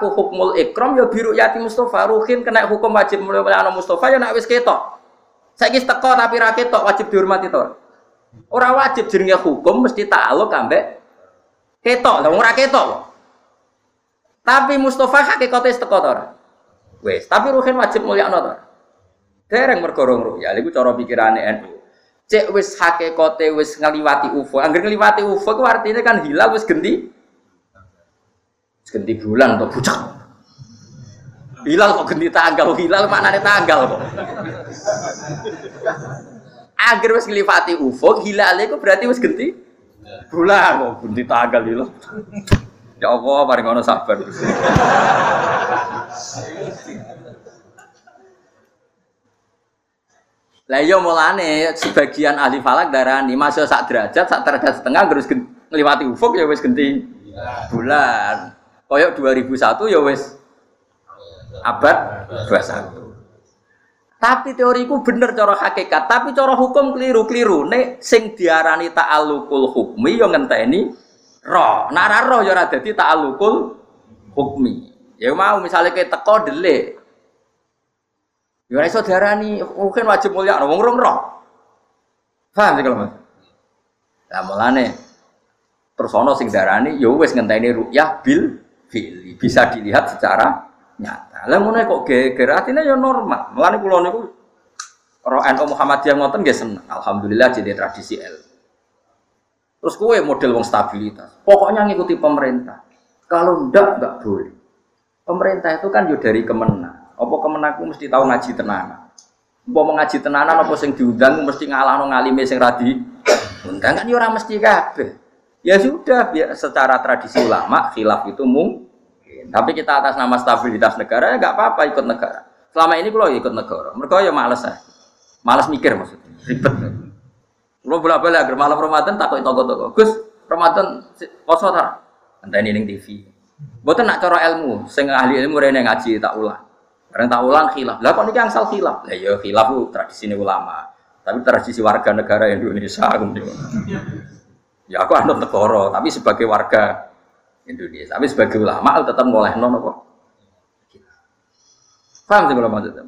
ku hukmul ikram ya biru yati Mustafa ruhin kena hukum wajib mulai mulai Mustafa ya nak wis ketok. Saiki teko tapi ra ketok wajib dihormati to. Ora wajib jenenge hukum mesti ta'aluk ambek ketok. Lah ora ketok. Tapi Mustafa hakikate teko to ora? Wis, tapi ruhin wajib mulya to. Dereng mergorong ya iku cara pikirane NU. Cek wis hakikate wis ngeliwati UFO. Angger ngeliwati UFO ku artinya kan hilal wis genti ganti bulan atau pucak hilal kok ganti tanggal hilal ada tanggal kok Agar wis nglifati ufuk, hilale iku berarti wis genti bulan kok genti tanggal lho. Ya Allah, paling ngono sabar. Lah iya mulane sebagian ahli falak darani masuk sak derajat, sak derajat setengah terus ngliwati ufuk ya wis genti bulan. Koyok 2001 ya wis abad 21. Tapi teoriku bener cara hakikat, tapi cara hukum keliru-keliru. Nek sing diarani ta'alluqul hukmi yo ngenteni roh. Nek ora roh yo ora dadi ta'alluqul hukmi. Ya mau misalnya kayak teko delik. Ya ora iso diarani mungkin wajib mulia wong rong roh. Paham sih kalau Mas? Lah mulane terus ana sing darani ya wis ngenteni ru'yah bil fil bisa dilihat secara nyata. Lah ngono kok geger atine ya normal. Mulane kula niku roh NU Muhammadiyah ngoten nggih seneng. Alhamdulillah jadi tradisi L. Terus kue model wong stabilitas. Pokoknya ngikuti pemerintah. Kalau ndak nggak boleh. Pemerintah itu kan yo dari kemenang. Apa kemenangku mesti tahu ngaji tenanan. Apa ngaji tenanan apa sing diundang mesti ngalahno ngalime sing radi. Undang kan yo ora mesti kabeh. Ya sudah, biar secara tradisi ulama khilaf itu mung tapi kita atas nama stabilitas negara ya nggak apa-apa ikut negara. Selama ini kalau ikut negara, mereka ya males ya. Males mikir maksudnya, ribet. Kalau bolak balik agar malam Ramadan takut toko-toko. Gus, Ramadan poso. Entah ini ning TV. Bukan nak cara ilmu, sing ahli ilmu rene ngaji tak ulang. Karena tak ulang khilaf. Lah kok niki angsal khilaf? Lah ya khilaf itu tradisi ulama. Tapi tradisi warga negara Indonesia Ya aku anut negara, tapi sebagai warga Indonesia. Tapi sebagai ulama tetap ngoleh non apa? Paham sih kalau maksudnya?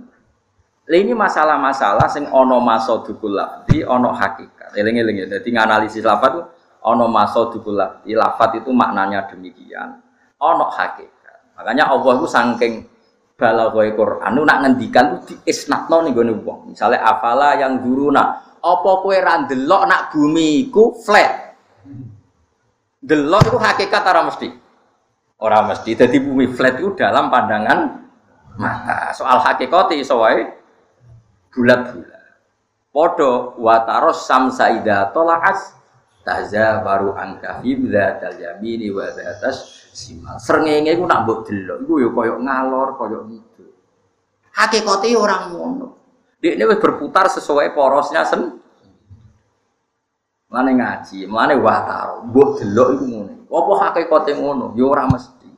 Ini masalah-masalah sing ono maso dukul di ono hakikat. Eling eling ya. Jadi nganalisis lafat itu ono maso dukul di lafat itu maknanya demikian. Ono hakikat. Makanya Allah itu saking balaghoi Quran itu nak ngendikan itu diisnatno nih gue wong. Misalnya afala yang nak apa kue randelok nak bumi ku flat Delok itu hakikat orang mesti. Orang mesti. Jadi bumi flat itu dalam pandangan mata. Soal hakikat itu soai bulat-bulat. Podo wataros samsa ida tolaas taza baru angka fibda taljamini wa atas simal. Serengenge itu nak buat delok. Itu ya koyok ngalor, koyok gitu. Hakikatnya orang ngono. Dia ini berputar sesuai porosnya sendiri. Mane ngaji, mane wataro, mbok delok iku ngono. Apa hakikate ngono? Ya ora mesti.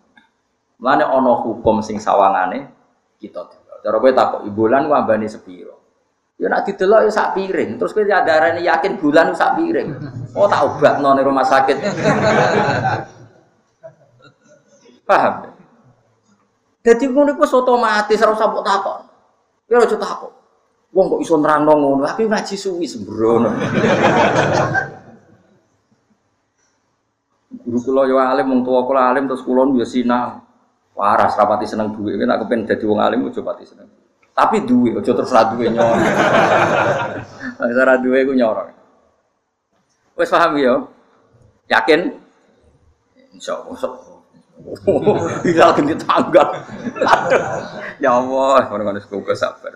Mane ana hukum sing sawangane kita delok. Cara kowe takok ku ambane sepiro? Ya nak didelok ya sak piring. Terus kowe darane yakin bulan sak piring. Oh tak obatno ning rumah sakit. Paham? Jadi ngono iku otomatis ora usah mbok takon. Ya ora takon. Wong kok iso nerangno ngono, tapi ngaji suwi sembrono. Guru kula yo alim, wong tuwa kula alim terus kula yo sinau. Waras rapati seneng duwe, nek aku pengen dadi wong alim aja pati seneng. Tapi duwe, aja terus ra duwe nyor. Nek ora duwe ku nyor. Wis paham yo? Yakin? Insyaallah. Hilal ganti tangga. Ya Allah, orang-orang semoga sabar.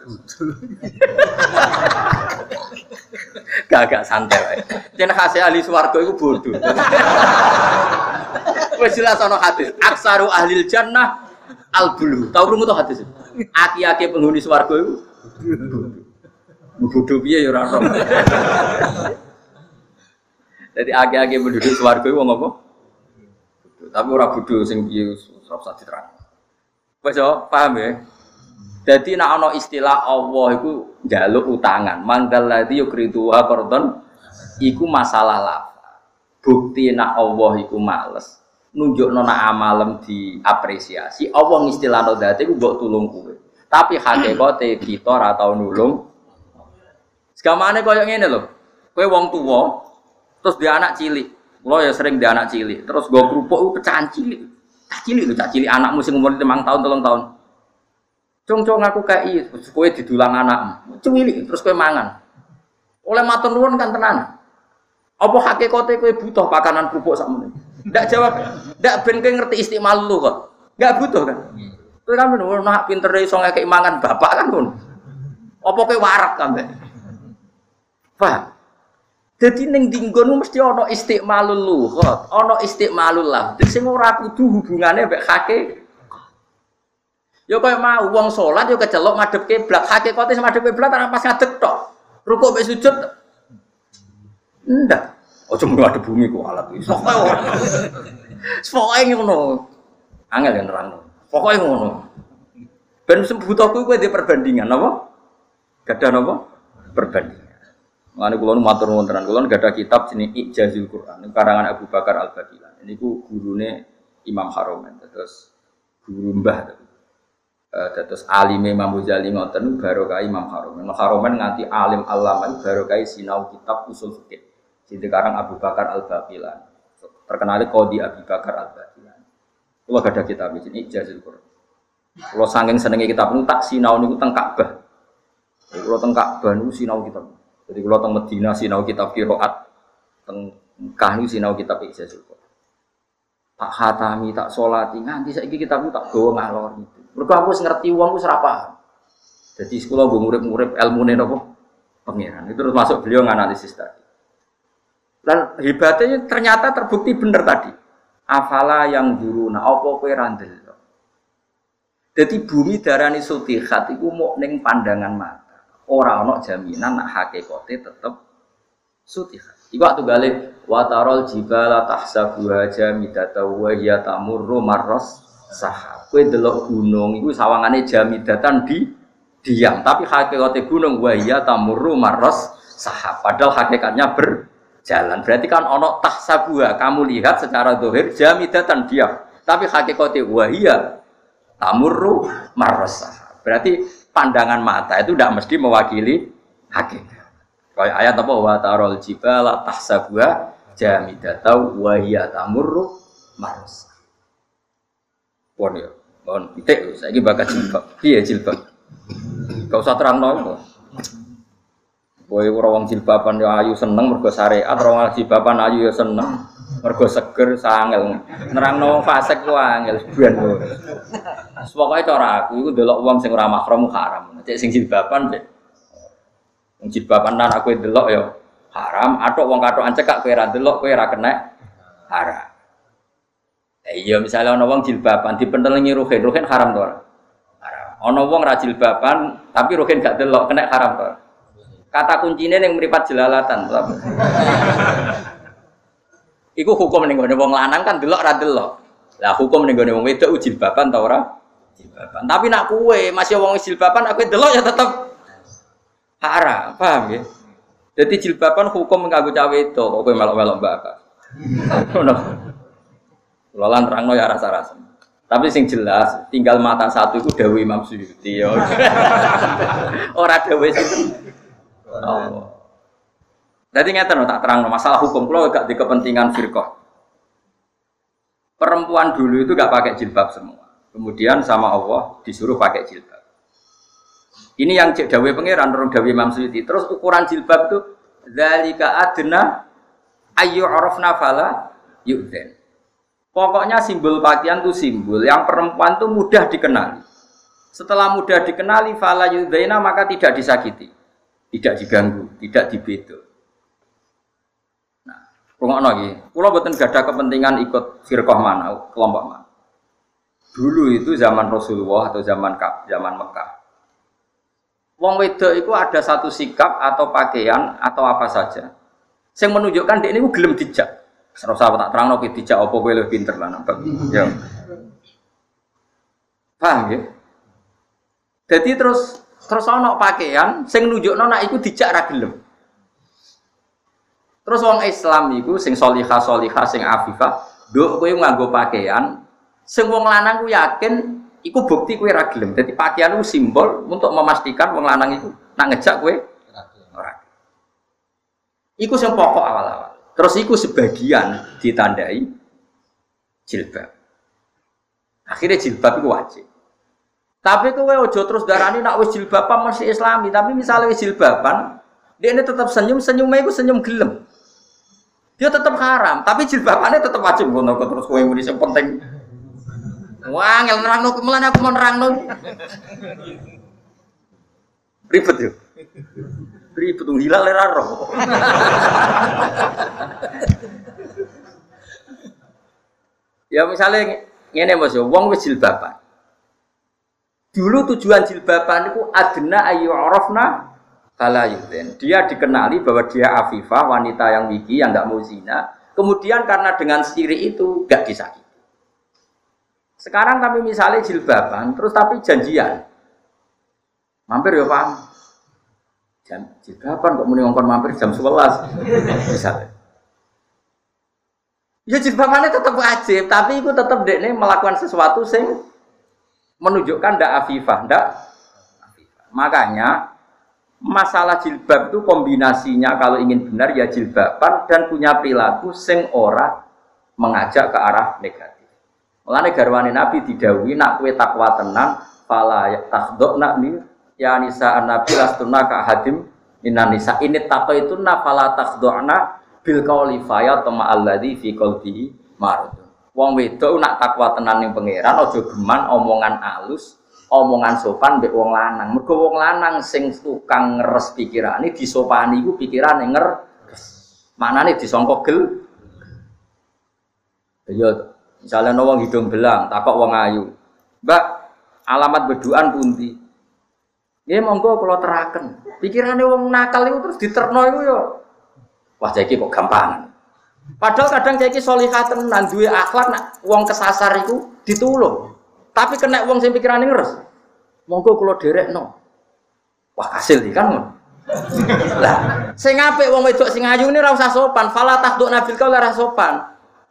Gak santai wae. Jen khase ahli swarga iku bodoh. Wis jelas ana hadis, aksaru ahli jannah al bulu. Tahu krungu to hadis? Aki-aki penghuni swarga iku bodoh piye ya ora Jadi aki-aki penduduk swarga iku wong apa? Tapi ora bodho sing piye ora usah diterang. Wes yo, paham ya? Jadi nak ana istilah Allah iku njaluk utangan. Mangdal ladzi yukriduha qardon iku masalah lafal. Bukti nak Allah iku males nunjuk nona amalem diapresiasi. Allah ngistilahno dadi iku mbok tulung kowe. Tapi hakikate kita ora tau nulung. Segamane koyo ngene lho. Kowe wong tuwa terus dia anak cilik. Lo ya sering di anak cilik, terus gue kerupuk pecahan cilik, cah cilik itu cah cilik anakmu sing umur lima tahun telung tahun. Cung cung aku kayak terus kue didulang anakmu, cilik terus kue mangan. Oleh matur nuwun kan tenan. Apa hakikate kue butuh pakanan kerupuk sama ini? Ndak jawab, ndak ben kowe ngerti istimal lu kok. Nggak butuh kan? Kowe kan ngono nak pinter iso ngekek mangan bapak kan ngono. Apa kowe warak kan? Paham? Jadi neng dinggon mesti ono istiqmalul lughat, ono istiqmalul lafdz sing ora kudu hubungane mbek hake. Yo koyo mau wong salat yo kecelok madhep kiblat, hakikate madhep kiblat ora pas ngadeg tok. Rukuk mbek sujud ndak. Ojo mung ada bumi ku alat iso. Pokoke ngono. Angel yang nerangno. Pokoke ngono. Ben sembutoku kowe di perbandingan apa? Gadah napa? Perbandingan. Mengenai kulon matur wontenan kulon gak ada kitab sini Ijazul Quran karangan Abu Bakar Al Bakilan. Ini ku gurune Imam Haromen terus guru mbah terus alim Imam Ghazali ngoten barokah Imam Haromen. Imam Haromen nganti alim alama barokah sinau kitab usul fikih. Sini karang Abu Bakar Al Bakilan. Terkenal Qadi Abu Bakar Al Bakilan. Kulo gak ada kitab sini Ijazul Quran. Kulo saking senengnya kitab nu tak sinau niku teng Ka'bah. Kulo teng Ka'bah niku sinau kitab. Jadi kalau teng Medina sinau kitab kiroat, teng Mekah ini sinau kitab ijazah Tak hatami, tak solati, nganti saya kitab itu tak bawa ngalor itu. Mereka aku ngerti uang aku serapa. Jadi sekolah gue murid-murid ilmu nih nopo pangeran. Itu terus masuk beliau nganalisis tadi. Dan hebatnya ternyata terbukti benar tadi. Afala yang dulu, nah apa kue randel. Jadi bumi darani sutihat itu mau neng pandangan mata. Orang ono jaminan nak hakikate tetep sutiha. Iku waktu gale watarol jibala tahsabuha jamidata wa hiya tamurru marras sahab. Kowe delok gunung iku sawangane jamidatan di diam, tapi hakikate gunung wa hiya tamurru marras sahab. Padahal hakikatnya berjalan. Berarti kan ono tahsabuha, kamu lihat secara dohir jamidatan diam. Tapi hakikate wa hiya tamurru marras. Berarti pandangan mata itu tidak mesti mewakili hakikat. Kayak ayat apa wa tarol jibala tahsabuha jamidatau wa hiya tamurru marus. Pon ya, pon pitik saiki bakat jilbab. Piye jilbab? Gak usah terang no. Kowe ora wong jilbaban ya ayu seneng mergo syariat, ora wong jilbaban ayu ya seneng mergo seger sangel. Nerangno fasik ku angel ben. Pokoke cara aku iku delok wong sing ora mahram haram. Cek sing jilbaban cek. Wong jilbaban nan aku delok ya haram, atok wong katokan cekak kowe ora delok kowe ora kena haram. Eh, iya misalnya ana wong jilbaban dipentelengi ruhin, ruhin haram to ora? Haram. Ana wong ra jilbaban tapi ruhin gak delok kena haram to. Kata kuncinya yang meripat jelalatan. Iku hukum ning gone wong lanang kan delok ra delok. Lah hukum ning gone wong wedok jilbaban ta ora? Jilbaban. Tapi nak kue masih wong jilbaban aku delok ya tetep haram, paham ya? Jadi jilbaban hukum nganggo cawe itu, kok kowe melok-melok bakar. Ngono. Lolan terangno ya rasa-rasa. Tapi sing jelas, tinggal mata satu itu Dewi Imam Suyuti Dewi itu. Oh. Jadi ngeten tak terang masalah hukum kalau gak di kepentingan firqah. Perempuan dulu itu gak pakai jilbab semua. Kemudian sama Allah disuruh pakai jilbab. Ini yang cek dawe pangeran rong dawe Imam Suyuti. Terus ukuran jilbab itu zalika adna ayu arafna fala yu'dzen. Pokoknya simbol pakaian itu simbol yang perempuan itu mudah dikenali. Setelah mudah dikenali fala yu'dzena maka tidak disakiti, tidak diganggu, tidak dibedo. Rungokno iki. Kula mboten gadah kepentingan ikut firqah mana, kelompok mana. Dulu itu zaman Rasulullah atau zaman zaman Mekah. Wong wedok itu ada satu sikap atau pakaian atau apa saja. Yang menunjukkan dia ini gelem dijak. Serasa usah tak terang nopo dijak apa kowe lebih pinter lah nampak. Ya. Paham ya? Jadi terus terus ono pakaian sing nunjukno nek iku dijak ra gelem. Terus wong Islam iku sing solihah solihah sing afifah, duk kowe nganggo pakaian, sing wong lanang ku yakin iku bukti kowe ra gelem. Dadi pakaian itu simbol untuk memastikan wong lanang iku nak ngejak kowe ora. Iku sing pokok awal-awal. Terus iku sebagian ditandai jilbab. Akhirnya jilbab itu wajib. Tapi kowe ojo terus darani nak wis jilbaban masih islami, tapi misalnya wis jilbaban, dia ini tetap senyum, senyumnya itu senyum gelem. Dia tetap haram, tapi jilbabannya tetap wajib ngono terus kowe muni sing penting. Wah, ngel nerangno mulane aku mau nerangno. Ribet yo. Ribet hilal ora roh. ya misalnya ngene Mas, wong wis jilbaban. Dulu tujuan jilbaban itu adna ayu arafna kala Dia dikenali bahwa dia afifah, wanita yang wiki, yang nggak mau zina. Kemudian karena dengan siri itu gak disakiti. Sekarang kami misalnya jilbaban, terus tapi janjian. Mampir ya Pak. Jam jilbaban kok ngongkon mampir jam 11. Misalnya. Ya jilbabannya tetap wajib, tapi itu tetap dekne melakukan sesuatu sing menunjukkan ndak afifah, ndak Makanya masalah jilbab itu kombinasinya kalau ingin benar ya jilbaban dan punya perilaku sing ora mengajak ke arah negatif. Mulane garwane Nabi didawi nak kue takwa tenang fala nak ni ya nisa nabi lastuna ka hadim minan nisa ini takwa itu na fala takhdona bil qauli fa tama alladzi fi qalbihi marad. Wong wedok nak takwa tenan ning pangeran aja geman omongan alus, omongan sopan mbek wong lanang. Mergo wong lanang sing tukang ngeres pikirane disopani iku pikirane nger manane disangka gel. Ya misalnya wong hidung belang, takok wong ayu. Mbak, alamat beduan pundi? Nggih monggo kula teraken. Pikirane wong nakal iku terus diterno iku ya. Wah, iki kok gampang. Padahal kadang jadi solihat tenan duwe akhlak nak wong kesasar itu ditulung. Tapi kena wong sing pikirane ngeres. Monggo kula no. Wah hasil iki kan Lah, sing apik wong wedok sing ayu ini ora usah sopan, fala takduk nabil kau ora sopan.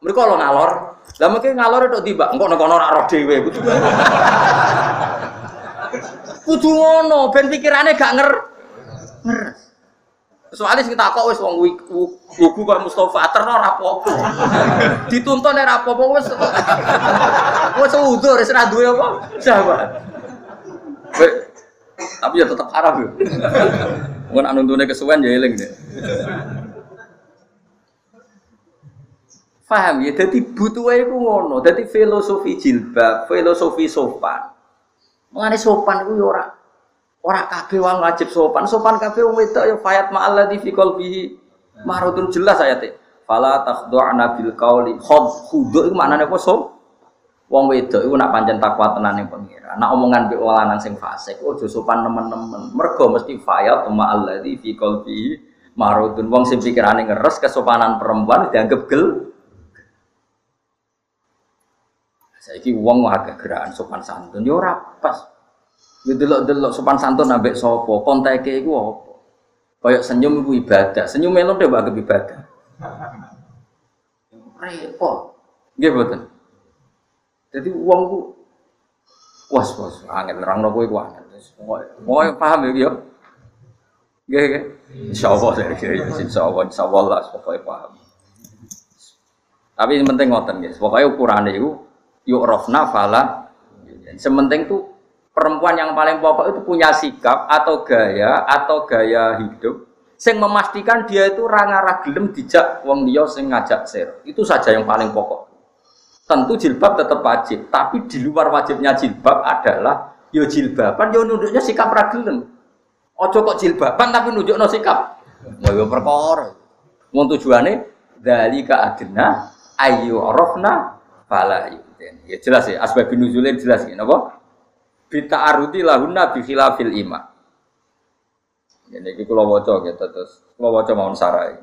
Mereka lo ngalor. Lah mungkin ngalor itu tiba, engko nek kono ora roh dhewe. Kudu ngono, ben pikirane gak nger. Ngeres. Soalnya sing takok wis wong wugu kok Mustofa terno ora apa-apa. Dituntun ora apa-apa wis udur wis ora duwe apa. Sahabat. Tapi ya tetap haram yo. Mun anu nuntune kesuwen ya eling deh. Paham ya, jadi butuh iku ngono, jadi filosofi jilbab, filosofi sopan. Mengenai sopan itu ya ora Orang kabeh wong wajib sopan, sopan kabeh wong wedok ya fayat ma'al ladzi fi qalbihi marutun jelas ayate. Fala takhdu'na bil qauli khud khudu iku maknane apa so? Wong wedok iku nak pancen takwa tenan ning pengira. Nak omongan mbek wong lanang sing fasik, ojo sopan nemen-nemen. Mergo mesti fayat ma'al ladzi fi qalbihi marutun wong sing pikirane ngeres kesopanan perempuan dianggap gel. Saiki wong agak gerakan sopan santun yo ora pas. Ya delok-delok sopan santun ambek sapa, konteke iku apa? Kayak senyum iku ibadah. Senyum melon deh anggap ibadah. Repot. Nggih. Jadi uang ku was was angin nerangno kowe ku angin. Pokoke paham ya yo. Nggih nggih. Insyaallah ya insyaallah insyaallah lah pokoke paham. Tapi yang penting ngoten guys, pokoknya ukurannya itu yuk rofna fala. Sementing tuh perempuan yang paling pokok itu punya sikap atau gaya atau gaya hidup sing memastikan dia itu ranga gelem dijak wong dia sing ngajak ser. Itu saja yang paling pokok. Tentu jilbab tetap wajib, tapi di luar wajibnya jilbab adalah yo jilbaban yo nunduknya sikap ragelem. Ojo kok jilbaban tapi nunjukno sikap. Yo perkara. Mau tujuannya dari ke adna ayu arafna fala Ya jelas ya, asbab nuzulin jelas ya, napa? bita arudi lahunna bi khilafil ima. Ini kita kula waca gitu terus kula waca mawon sarai.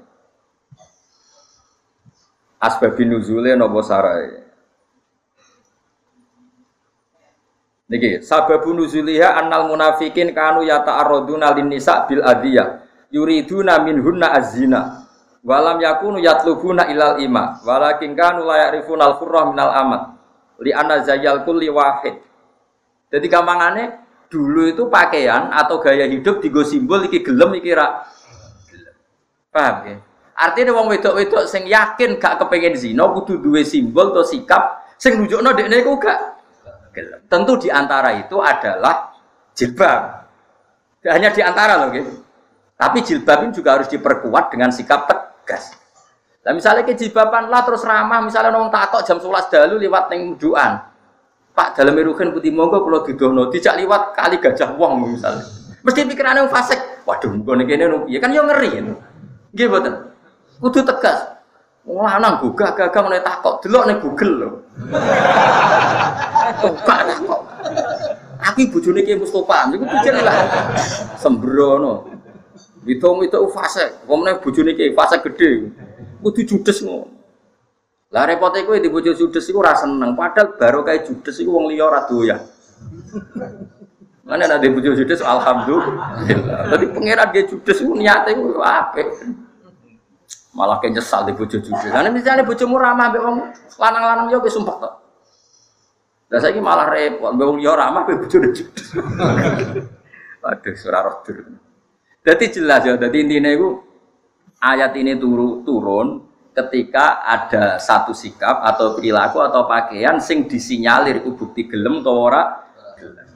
Asbabin nuzule napa sarai. Niki sababun nuzuliha annal munafikin kanu yata'arraduna lin nisa bil adiyah yuriduna minhunna azina walam yakunu yatlubuna ilal ima walakin kanu la ya'rifuna al-qurra minal amat li anna zayyal kulli wahid jadi gampangannya dulu itu pakaian atau gaya hidup digo simbol iki gelem iki ra. Paham ya? Artinya wong wedok-wedok sing yakin gak kepengen zina kudu duwe simbol atau sikap sing nunjukno dekne iku gak Tentu di antara itu adalah jilbab. Hanya di antara loh gitu. Tapi jilbab ini juga harus diperkuat dengan sikap tegas. Nah misalnya ke jilbaban lah terus ramah, misalnya nong takok jam 11 dalu lewat neng duan. Pak dalam merukan putih monggo kalau didono tidak liwat kali gajah wong misalnya. Mesti pikiran yang fasik. Waduh, muga nek kene ya kan yo ngeri. Mboten. Kudu tegas. Lanang gugah gagah meneh takok, delok ning Google lho. Kok takok. Aku bojone Ki Mustofa, niku pikir lah. Sembrono. Hitung itu fase, wong bojone Ki fase gede. Kudu judes ngono. Lah repote kowe di bojo judes iku ora seneng, padahal baru kayak judes iku wong liya ora doyan. Mana ada bojo judes alhamdulillah. Jadi pangeran dia judes iku niate iku apik. Malah kayak nyesal di bojo judes. Karena misalnya bojomu ramah mbek wong lanang-lanang yo wis sumpah tok. Lah saiki malah repot, mbek wong liya ramah mbek bojo judes. Aduh, surah roh Jadi jelas ya, jadi intinya itu ayat ini turu, turun ketika ada satu sikap atau perilaku atau pakaian sing disinyalir itu bukti gelem atau ora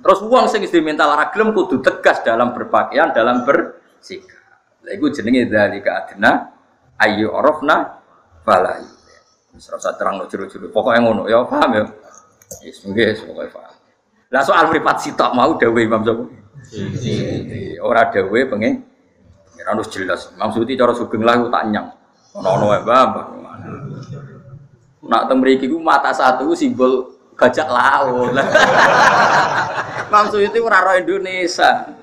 terus uang sing diminta lara gelem kudu tegas dalam berpakaian dalam bersikap lha iku jenenge dzalika adna ayu orofna wis ora terang no jero-jero. Pokoke ngono ya paham ya? Wis nggih pokoke paham. Lah soal mripat sitok mau dawuh Imam Syafi'i ora dawuh pengen. Harus jelas. Maksudnya cara sugeng lah tak nyang. Ono wae Mbah. Nak teng mriki ku mata satu simbol gajah laut. Maksud itu ora roh Indonesia.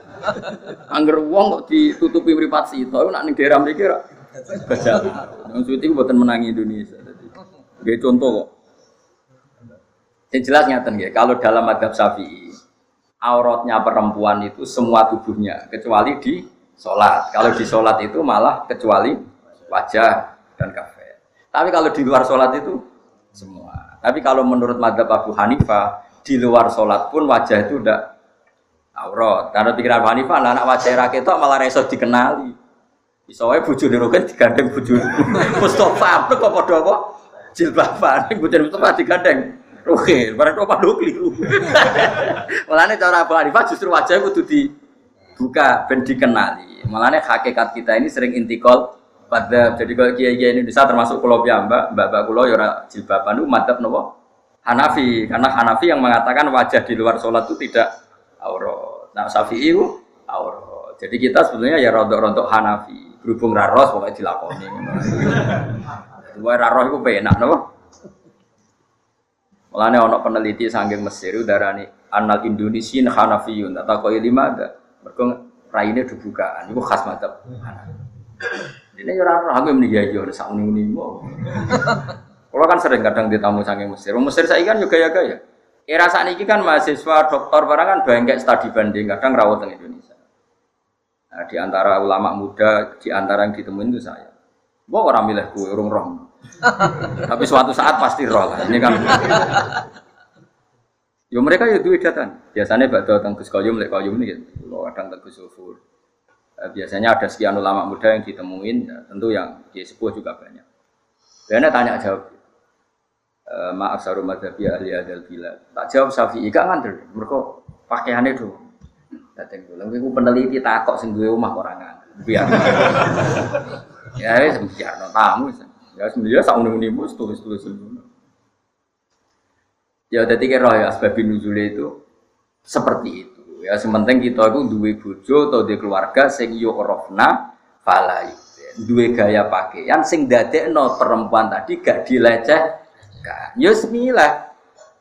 Angger wong kok ditutupi mripat sito nak ning daerah mriki ora laut. Maksud itu buatan menangi Indonesia. Nggih contoh kok. Yang jelas ngaten nggih, kalau dalam madhab Syafi'i auratnya perempuan itu semua tubuhnya kecuali di sholat. Kalau di sholat itu malah kecuali wajah dan kafe. Tapi kalau di luar sholat itu semua. Tapi kalau menurut madhab Abu Hanifah di luar sholat pun wajah itu udah aurat. Karena pikiran Abu Hanifah anak wajah rakyat itu malah reso dikenali. Bisa wae bojo Nurukin digandeng bojo Mustafa kok padha apa? Jilbaban bojo Mustafa digandeng. Oke, barang apa padha keliru. Mulane cara Abu Hanifah justru wajah kudu dibuka ben dikenali. Mulane hakikat kita ini sering intikal pada jadi kalau kiai kiai Indonesia termasuk pulau mbak mbak mbak pulau yora jilbaban itu mantap nopo Hanafi karena Hanafi yang mengatakan wajah di luar sholat itu tidak aurat. Nah Syafi'i itu aurat. Jadi kita sebenarnya ya rontok-rontok Hanafi berhubung raros pokoknya dilakoni. Dua raros itu penak nopo. Mulane ono peneliti sanggeng Mesir darani anal Indonesian Hanafiyun atau kau lima ada. Mereka raine dibukaan. Itu khas Hanafi. Ini ya ora aku muni ya yo sak muni-muni Kalau kan sering kadang ditamu saking Mesir. Mesir saya kan juga ya gaya. Era saat ini kan mahasiswa doktor barang kan banyak studi banding kadang rawat di Indonesia. Nah, di antara ulama muda, di antara yang ditemuin itu saya. Gua orang milih gue, urung roh. Tapi suatu saat pasti roh lah. Ini kan. Yo mereka ya duit datang. Biasanya bakal datang ke sekolah, mulai kayu ini gitu. Kalau kadang ke Sufur. Eh, biasanya ada sekian ulama muda yang ditemuin, ya, tentu yang di sepuh juga banyak. Karena tanya jawab, e, maaf saru madhabi ahli adal bila. Tak jawab Syafi'i gak ngandel, mereka pakaiannya itu. Dateng dulu, aku peneliti takok sing duwe omah orang Biar. ya wis biar no tamu. Ya sebenarnya sak unung-unung tulis-tulis Ya jadi kira ya asbabin nuzule itu seperti itu. Ya sementing kita itu duwe bojo atau duwe keluarga sing yo rofna falai. Duwe gaya pakaian sing dadekno perempuan tadi gak dilecehkan. Ya semila.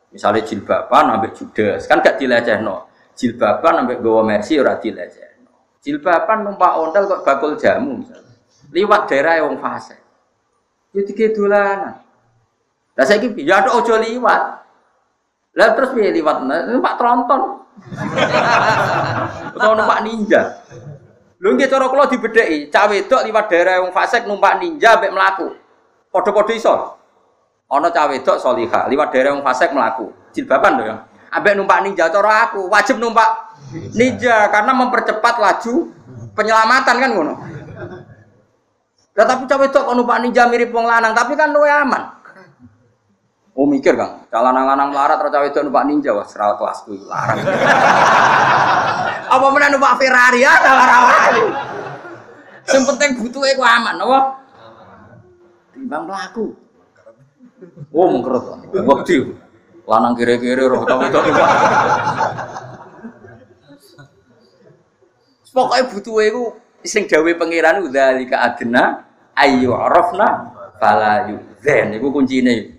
Misalnya jilbaban ambek judes kan gak dilecehno. Jilbaban ambek gowo mercy ora dilecehno. Jilbaban numpak ontel kok bakul jamu misalnya. Liwat daerah yang fase. Ya dike dolanan. Lah saiki ya ojo liwat. Lah terus piye liwat? Numpak tronton. Utawa numpak ninja. Lho nggih cara kula dibedheki, cah wedok liwat daerah wong fasik numpak ninja mbek mlaku. Padha-padha iso. Ana cah wedok salihah liwat daerah wong fasik mlaku. Jilbaban lho ya. Ambek numpak ninja cara aku wajib numpak ninja karena mempercepat laju penyelamatan kan ngono. Lah tapi cah wedok kok numpak ninja mirip wong lanang, tapi kan luwe aman. Oh mikir kang, calon lanang larat atau cawe itu numpak ninja wah serawat kelasku larang. Apa mana numpak Ferrari ya larang Yang penting butuh aku aman, apa? Timbang pelaku. Oh mengkerut, waktu lanang kiri-kiri roh cawe itu. Pokoknya butuh iku sing dawuh pangeran udzalika adna ayu arafna fala yudzan iku kuncine.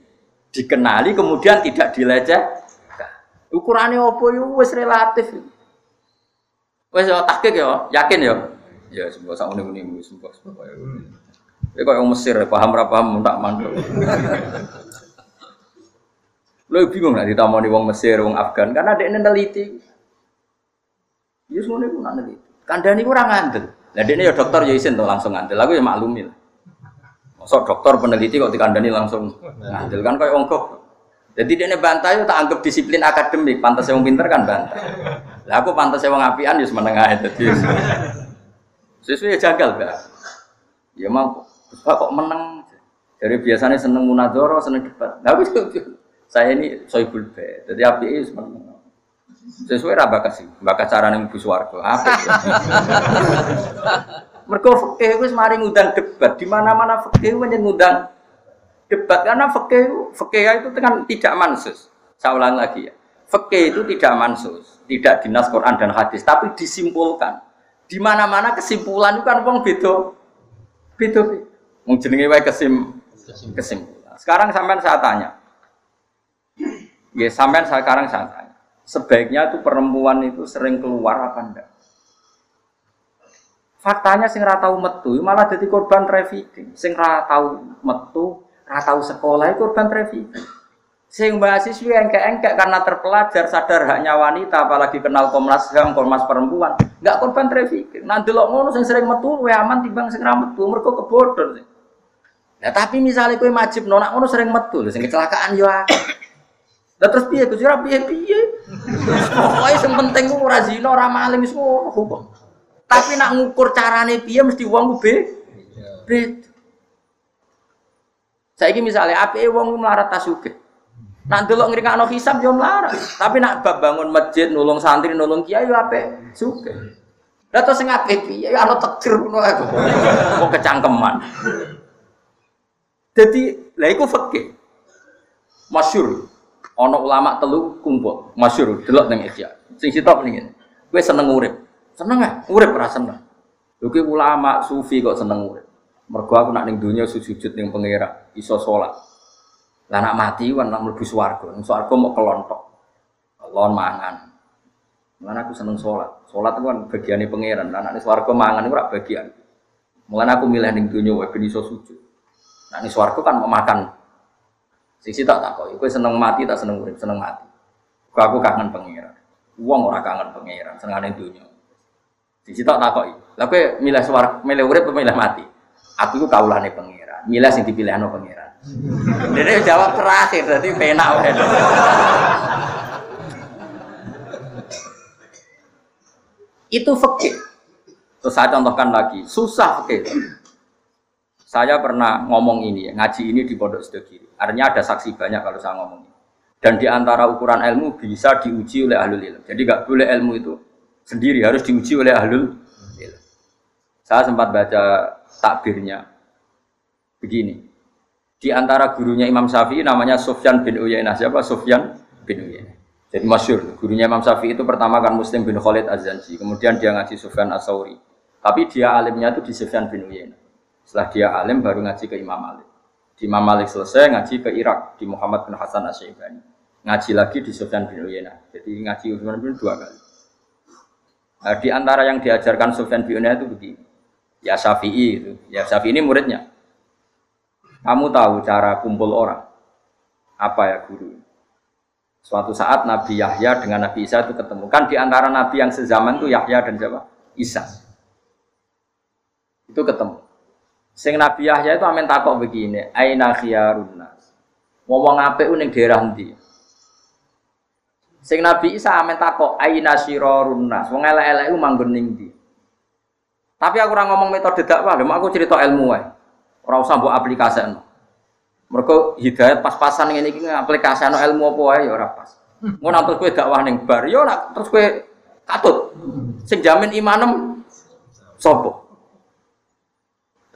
Dikenali kemudian tidak dileceh. Ukurannya apa yo wis relatif. Wes yo tahqiq yo, yakin yo. Ya semoga sak ngene-ngene semoga semoga ya. Ya kok Mesir paham ra paham tak mandul. Lo bingung nggak ditamoni wong Mesir, wong Afgan, karena ada neliti. Ya semua itu nak neliti. Kandani kurang ngandel. Nah dia ya dokter ya isin tuh langsung ngandel. Aku ya maklumin. Masuk dokter peneliti kok dikandani langsung ngandel kan kayak ongkok. Jadi dia bantah itu tak anggap disiplin akademik. Pantas yang pinter kan bantah. Lah aku pantas yang ngapian ya menengah itu. Sesuai jagal gak? Ya mau kok menang. Dari biasanya seneng munadoro, seneng debat. Nah, aku saya ini soibul be, jadi api itu sesuai raba kasih, bakat cara nih bus warga. Apa? Mereka fakih itu semari ngundang debat, di mana mana fakih itu ngundang debat karena fakih fakih itu kan tidak mansus. Saya ulang lagi ya, fakih itu tidak mansus, tidak dinas Quran dan hadis, tapi disimpulkan. Di mana mana kesimpulan itu kan wong beda, beda. Mau jenenge kesim kesimpulan. Sekarang sampai saya tanya, Ya sampai sekarang saya tanya, sebaiknya itu perempuan itu sering keluar apa enggak? Faktanya sing ra tau metu malah jadi korban trafficking. Sing ra tau metu, ra tau sekolah korban trafficking. Sing mahasiswa yang engkek karena terpelajar sadar haknya wanita apalagi kenal Komnas HAM, Komnas perempuan, enggak korban trafficking. Nah delok ngono sing sering metu luwih aman timbang sing ra metu mergo kebodhon. Nah tapi misalnya kue majib nona ngono sering metu, sing kecelakaan yo lah terus piye Gus ora piye-piye. Pokoke sing penting ku ora zina, ora maling wis hukum. Tapi nak ngukur carane piye mesti wong ku be. Bet. Saiki misale apike wong melarat tasugih. Nak delok ngringakno hisab yo melarat. Tapi nak bab bangun masjid, nulung santri, nulung kiai yo apik sugih. Lah terus sing apik piye ana tekir ngono aku. Kok kecangkeman. Jadi, lah iku fikih. Masyur. Ono ulama telu kumpul, masyur delok ning Ihya. Sing sitok ngene. Kowe seneng urip. Seneng ah, urip ora seneng. Lho ulama sufi kok seneng urip. Mergo aku nak ning donya sujud ning pangeran, iso salat. Lah nak mati kan nak mlebu swarga. Ning swarga mau kelontok. Lon mangan. Mulane aku seneng salat. Salat itu kan bagiane pangeran. Lah nak swarga mangan iku ora bagian. Mulane aku milih ning donya wae ben iso sujud. Nah ning swarga kan mau makan Sisi tak tak kok, seneng mati tak seneng urip, seneng mati. Kau aku kangen pangeran. Uang orang kangen pangeran, seneng dunia. Sisi tak tak kok, tapi milih suara, milih urip, milih mati. Aku itu kaulane pangeran, milih sing dipilih no pangeran. Jadi jawab terakhir, berarti penak wae. Itu fakir. Terus saya contohkan lagi, susah fakir. Saya pernah ngomong ini ya, ngaji ini di Pondok Sedekiri. Artinya ada saksi banyak kalau saya ngomong ini. Dan di antara ukuran ilmu bisa diuji oleh ahlul ilmu. Jadi nggak boleh ilmu itu sendiri, harus diuji oleh ahlul ilmu. Saya sempat baca takbirnya begini. Di antara gurunya Imam Syafi'i namanya Sufyan bin Uyainah. Siapa? Sufyan bin Uyainah. Jadi masyur, gurunya Imam Syafi'i itu pertama kan Muslim bin Khalid Az-Zanji. Kemudian dia ngaji Sufyan As-Sauri. Tapi dia alimnya itu di Sufyan bin Uyainah. Setelah dia alim baru ngaji ke Imam Malik. Di Imam Malik selesai ngaji ke Irak di Muhammad bin Hasan Asyaibani. Ngaji lagi di Sufyan bin Uyainah. Jadi ngaji Sufyan bin dua kali. Nah, di antara yang diajarkan Sufyan bin Uyainah itu begini. Ya Syafi'i itu. Ya Syafi'i ini muridnya. Kamu tahu cara kumpul orang? Apa ya guru? Suatu saat Nabi Yahya dengan Nabi Isa itu ketemu. Kan di antara Nabi yang sezaman itu Yahya dan siapa? Isa. Itu ketemu. Sing Nabi Yahya itu amin takok begini, aina khiyarun nas. Ngomong apik ning daerah ndi? Sing Nabi Isa amin takok aina sirarun nas. Wong elek-elek iku manggon ning ndi? Tapi aku ora ngomong metode dakwah, lho aku cerita ilmu wae. Ora usah mbok aplikaseno. Mergo hidayat pas-pasan ngene iki aplikaseno ilmu apa wae ya ora pas. Ngono terus kowe dakwah ning bar, yo ya terus kowe katut. Sing jamin imanem sapa?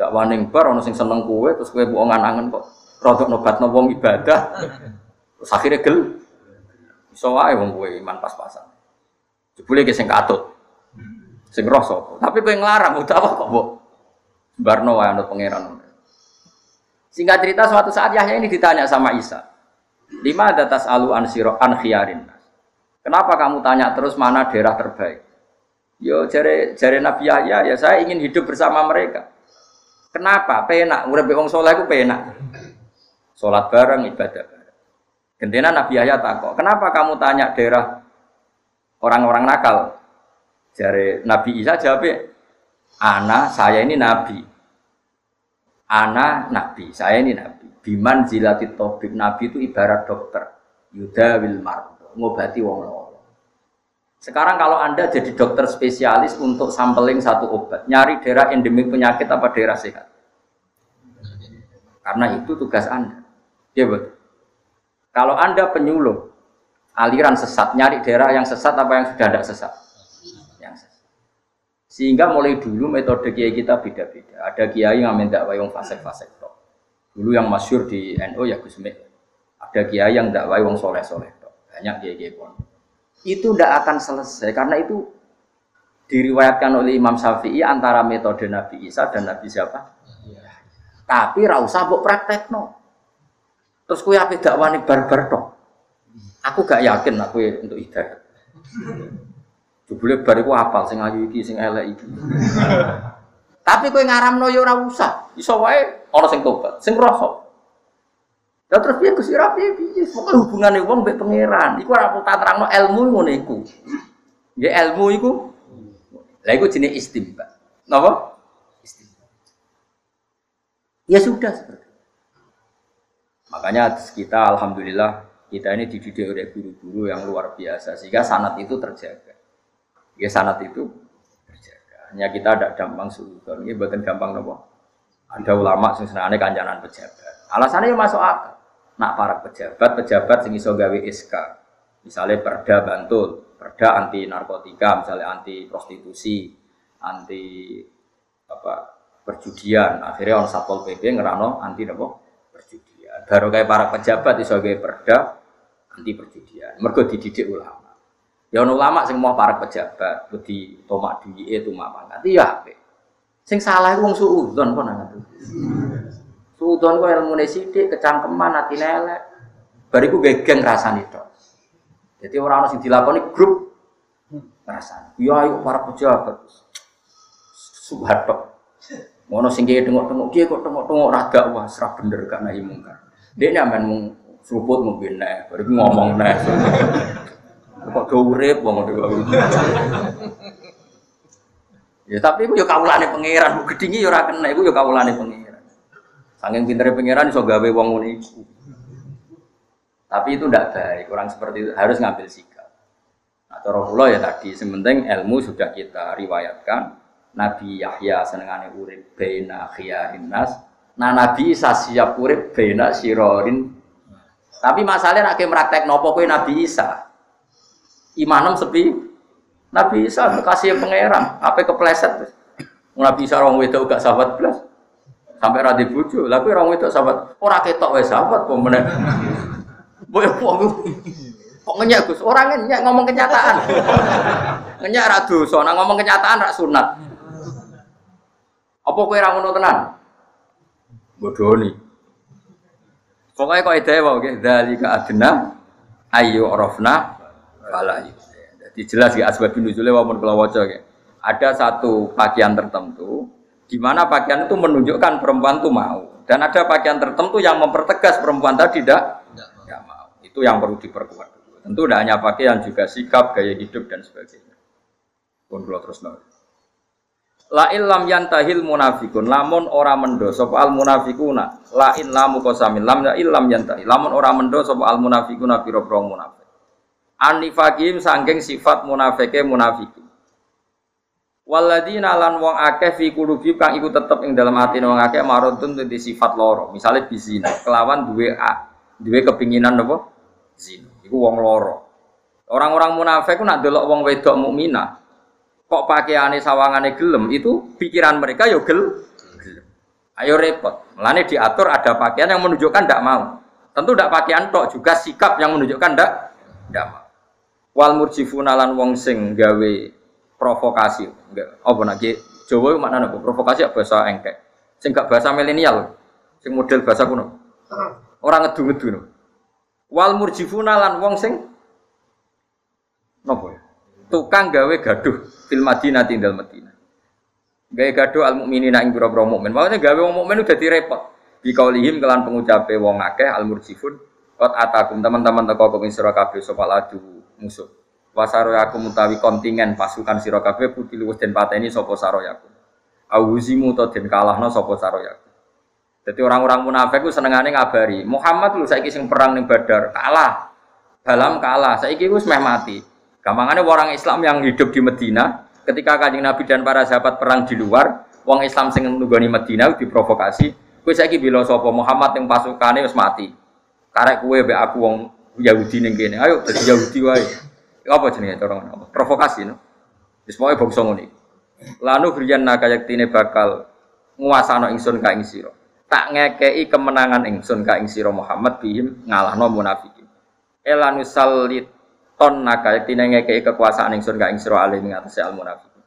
Gak waning bar ono sing seneng kue terus kue buang angen kok rodok nobat wong ibadah. Terus akhirnya gel. Iso wae wong kue iman pas-pasan. Jebule ge sing katut. Sing roh sapa? Tapi kowe nglarang utawa kok mbok barno wae anut pangeran. Singkat cerita suatu saat Yahya ini ditanya sama Isa. Lima datas alu an khiyarin. Kenapa kamu tanya terus mana daerah terbaik? Yo jare jare Nabi Yahya ya saya ingin hidup bersama mereka. Kenapa? Penak, urip wong saleh ku penak. Salat bareng, ibadah bareng. Gendena Nabi Yahya takok, "Kenapa kamu tanya daerah orang-orang nakal?" Jare Nabi Isa jawab, "Ana, saya ini nabi. Ana nabi, saya ini nabi. Biman zilatit tobib, nabi itu ibarat dokter. Yuda wil ngobati wong loro. Sekarang kalau Anda jadi dokter spesialis untuk sampling satu obat, nyari daerah endemik penyakit apa daerah sehat? Karena itu tugas Anda. Ya betul. Kalau Anda penyuluh aliran sesat, nyari daerah yang sesat apa yang sudah tidak sesat? Yang sesat. Sehingga mulai dulu metode kiai kita beda-beda. Ada kiai yang minta wayung fasek-fasek Dulu yang masyur di NU ya Gus Ada kiai yang tidak wayung soleh-soleh Banyak kiai-kiai pun itu tidak akan selesai karena itu diriwayatkan oleh Imam Syafi'i antara metode Nabi Isa dan Nabi siapa? Ya. Tapi rausa buk praktek no. Terus kue apa dakwani barbar dong? Aku gak yakin aku untuk hidayah. Jebule bariku apal sing ayu iki sing elek iki. Tapi kue ngaramno yo ora usah. Iso wae ana sing tobat, sing rasa. Lah terus piye Gusti Ra piye piye? Pokoke hubungane wong mbek pangeran. Iku ora tak terangno ilmu ngono iku. Ya ilmu iku. Lah iku jenenge istimba. Napa? Istimba. Ya sudah seperti Makanya kita alhamdulillah kita ini dididik oleh guru-guru yang luar biasa sehingga sanat itu terjaga. Ya sanat itu terjaga. Hanya kita ada gampang suudon. Ini buatan gampang nopo. Ada ulama sing senane kancanan pejabat. Alasannya masuk akal nak para pejabat pejabat sing iso gawe SK. Misalnya perda bantul perda anti narkotika misalnya anti prostitusi anti apa perjudian. Akhirnya on satpol pp ngerano anti apa perjudian. Baru kayak para pejabat iso gawe perda anti perjudian. Mergo dididik ulama. Ya ulama sing mau para pejabat di tomak itu mak pangkat iya sing salah wong suudzon kok Sudon kok ilmu sithik, kecangkeman hati elek. Bariku geng rasani tok. Jadi orang orang sing dilakoni grup rasani. Ya ayo para pejabat. Subhatok. Ngono sing kiye tengok-tengok kiye kok tengok-tengok ra wah serah bener gak nahi mungkar. Dene amen mung seruput mungkin nek, bariku ngomong nek. Kok do urip wong Ya tapi iku ya kawulane pangeran, gedingi ya ora kena, iku ya kawulane pangeran. Saking pintere pangeran iso gawe wong iku. Tapi itu tidak baik, orang seperti itu harus ngambil sikap. Nah, cara kula ya tadi, sementing ilmu sudah kita riwayatkan. Nabi Yahya senengane urip bena khiyarin nas. Nah Nabi Isa siap urip bena sirorin. Tapi masalahnya nak praktek nopo kowe Nabi Isa. Imanem sepi. Nabi Isa kasih pangeran, apa kepleset. Nabi Isa orang wedok gak sahabat belas. Sampai ra di bojo. Lah kuwi ora wedok sahabat. Ora ketok wis sahabat kok meneh. Boy kok ngenyak Gus? Ora ngenyak ngomong kenyataan. ngenyak ra dosa, nek ngomong kenyataan ra sunat. Apa kowe ra ngono tenan? Bodoni. Pokoknya kok ide wae nggih dalika adna ayu arafna fala Jadi jelas ya asbab nuzule walaupun kula waca Ada satu pakaian tertentu di mana pakaian itu menunjukkan perempuan itu mau. Dan ada pakaian tertentu yang mempertegas perempuan tadi tidak, tidak mau. Itu yang perlu diperkuat. Tentu tidak hanya pakaian, juga sikap, gaya hidup, dan sebagainya. Pun terus nol. La ilam yantahil munafikun lamun ora mendo sapa al munafikuna la in lamu qasamin lam ya ilam yantahi lamun ora mendo sapa al munafikuna pira-pira munafik anifakim sangking sifat munafike munafiki Waladina lan wong akeh fi kulubi kang iku tetep ing dalam hati wong akeh marodun di sifat loro. Misalnya bizina, kelawan duwe a, duwe kepinginan apa? Zina. Iku wong loro. Orang-orang munafik ku nak delok wong wedok mukminah, kok pakaiane sawangane gelem, itu pikiran mereka yo gel gelem. Ayo repot. Melane diatur ada pakaian yang menunjukkan ndak mau. Tentu ndak pakaian tok juga sikap yang menunjukkan ndak ndak mau. Wal murjifuna lan wong sing gawe provokasi. Enggak, apa nake Jawa mana nopo provokasi apa bahasa engkek. Sing bahasa milenial. Sing model bahasa kuno. Orang ngedu-ngedu no. Wal murjifuna lan wong sing nopo ya? Tukang gawe gaduh fil Madinah tinggal Madinah. Gawe gaduh al mukminina ing pira-pira mukmin. Maksudnya gawe wong mukmin udah direpot. Bi kaulihim kelan pengucape wong akeh al murjifun kot atakum teman-teman teko kumi sira kabeh sapa musuh. Wasaro aku mutawi kontingen pasukan sira kabeh putih luwes den pateni sapa saroyaku. Awuzimu to den kalahno sapa saroyaku. Jadi orang-orang munafik itu senengane ngabari. Muhammad lu saiki sing perang ning Badar kalah. Dalam kalah, saiki wis meh mati. Gampangane orang Islam yang hidup di Medina, ketika kanjeng Nabi dan para sahabat perang di luar, wong Islam sing nunggoni Medina diprovokasi, kowe saiki bila sapa Muhammad yang pasukane wis mati. Karek kowe mbek aku wong Yahudi ning kene. Ayo dadi Yahudi wae. Apa jenenge cara ngono? Provokasi no. Wis pokoke bangsa ngene. Lanu briyan nakayaktine bakal nguasano ingsun ka ing sira. Tak ngekei kemenangan ingsun ka ing sira Muhammad bihim ngalahno munafikin. Elanu salit ton nakayaktine ngekei kekuasaan ingsun ka ing sira alih ing atase al munafikin.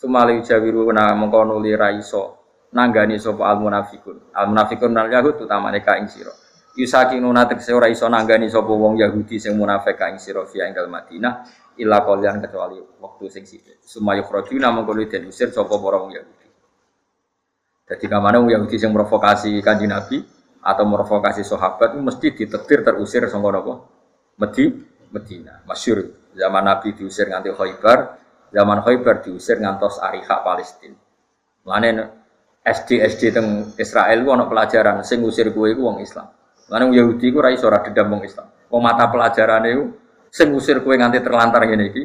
Sumali jawiru na mengko nuli ra iso nanggani sapa al munafikun. Al munafikun nal yahud utamane ka ing sira. Yusakinuna tegese ora iso nanggani sapa wong Yahudi sing munafik ka ing sira fi ing Madinah illa qalian kecuali waktu sing sithik. Sumayu khrajuna mengko den usir sapa para wong Yahudi. Jadi kamane wong Yahudi sing provokasi Kanjeng Nabi atau provokasi sahabat mesti ditetir terusir sangka napa? Medi Medina. Masyur zaman Nabi diusir nganti Khaybar, zaman Khaybar diusir ngantos Ariha Palestina. Lane SD SD teng Israel ku pelajaran sing ngusir kuwe wong Islam. Karena Yahudi ku rai ora dedam wong Islam. Wong mata pelajaran itu sing ngusir kue nganti terlantar ngene iki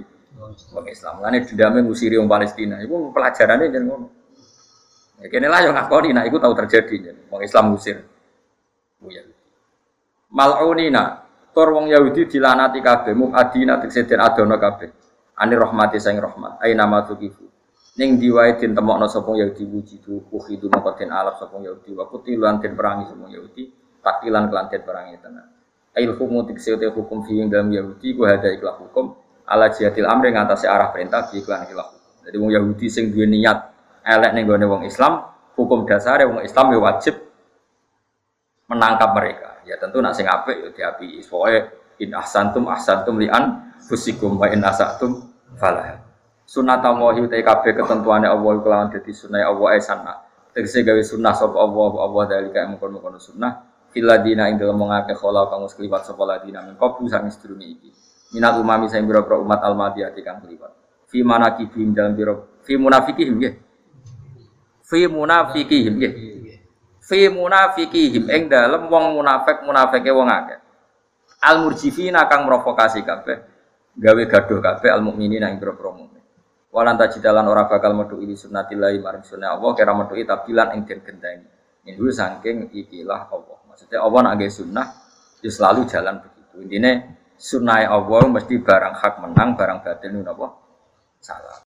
wong Islam. Karena dendame ngusiri wong Palestina. Iku pelajarannya jangan ngono. Ya kene lah yang ngakoni nah iku tahu terjadi jadi wong Islam ngusir. Bu Yahudi. Mal'unina tur wong Yahudi dilanati kabeh mukadina tegese den adono kabeh. Ani rahmati saing rahmat. Aina ma tuqifu. Ning diwae den temokno sapa Yahudi wujidu ukhidu moko alap sapa Yahudi wa kutilan den perangi sapa Yahudi takilan kelantet barang itu tenan. Ail hukum tikse hukum fi dalam Yahudi ku ada ikhlas hukum ala jihadil amri ngatasi arah perintah di iklan ikhlas hukum. Jadi wong Yahudi sing duwe niat elek ning gone wong Islam, hukum dasar wong Islam ya wajib menangkap mereka. Ya tentu nak sing apik ya diapi. Pokoke in ahsantum ahsantum lian fusikum wa in asatum falah. Sunat Allah utai kabeh ketentuane Allah kelawan dadi sunah Allah ae sana. Tegese gawe sunah sapa Allah Allah dalika mungkon-mungkon sunnah filadina ing dalem mengake khola kang wis kliwat sapa ladina min qablu sang sedurunge iki. Minat umami sing biro umat almadiyati kang kliwat. Fi manakibim dalam biro fi munafikihim nggih. Fi munafikihim nggih. Fi munafikihim ing dalem wong munafik munafike wong akeh. Al murjifina kang provokasi kabeh gawe gaduh kabeh al mukminina ing biro mukmin. Walan tajidalan ora bakal metu ini sunnatillahi maring sunnah Allah kira metu tabilan ing den ini saking ikilah Allah Maksudnya Allah nak sunnah, ya selalu jalan begitu. Intinya sunnah Allah mesti barang hak menang, barang batil itu apa? Salah.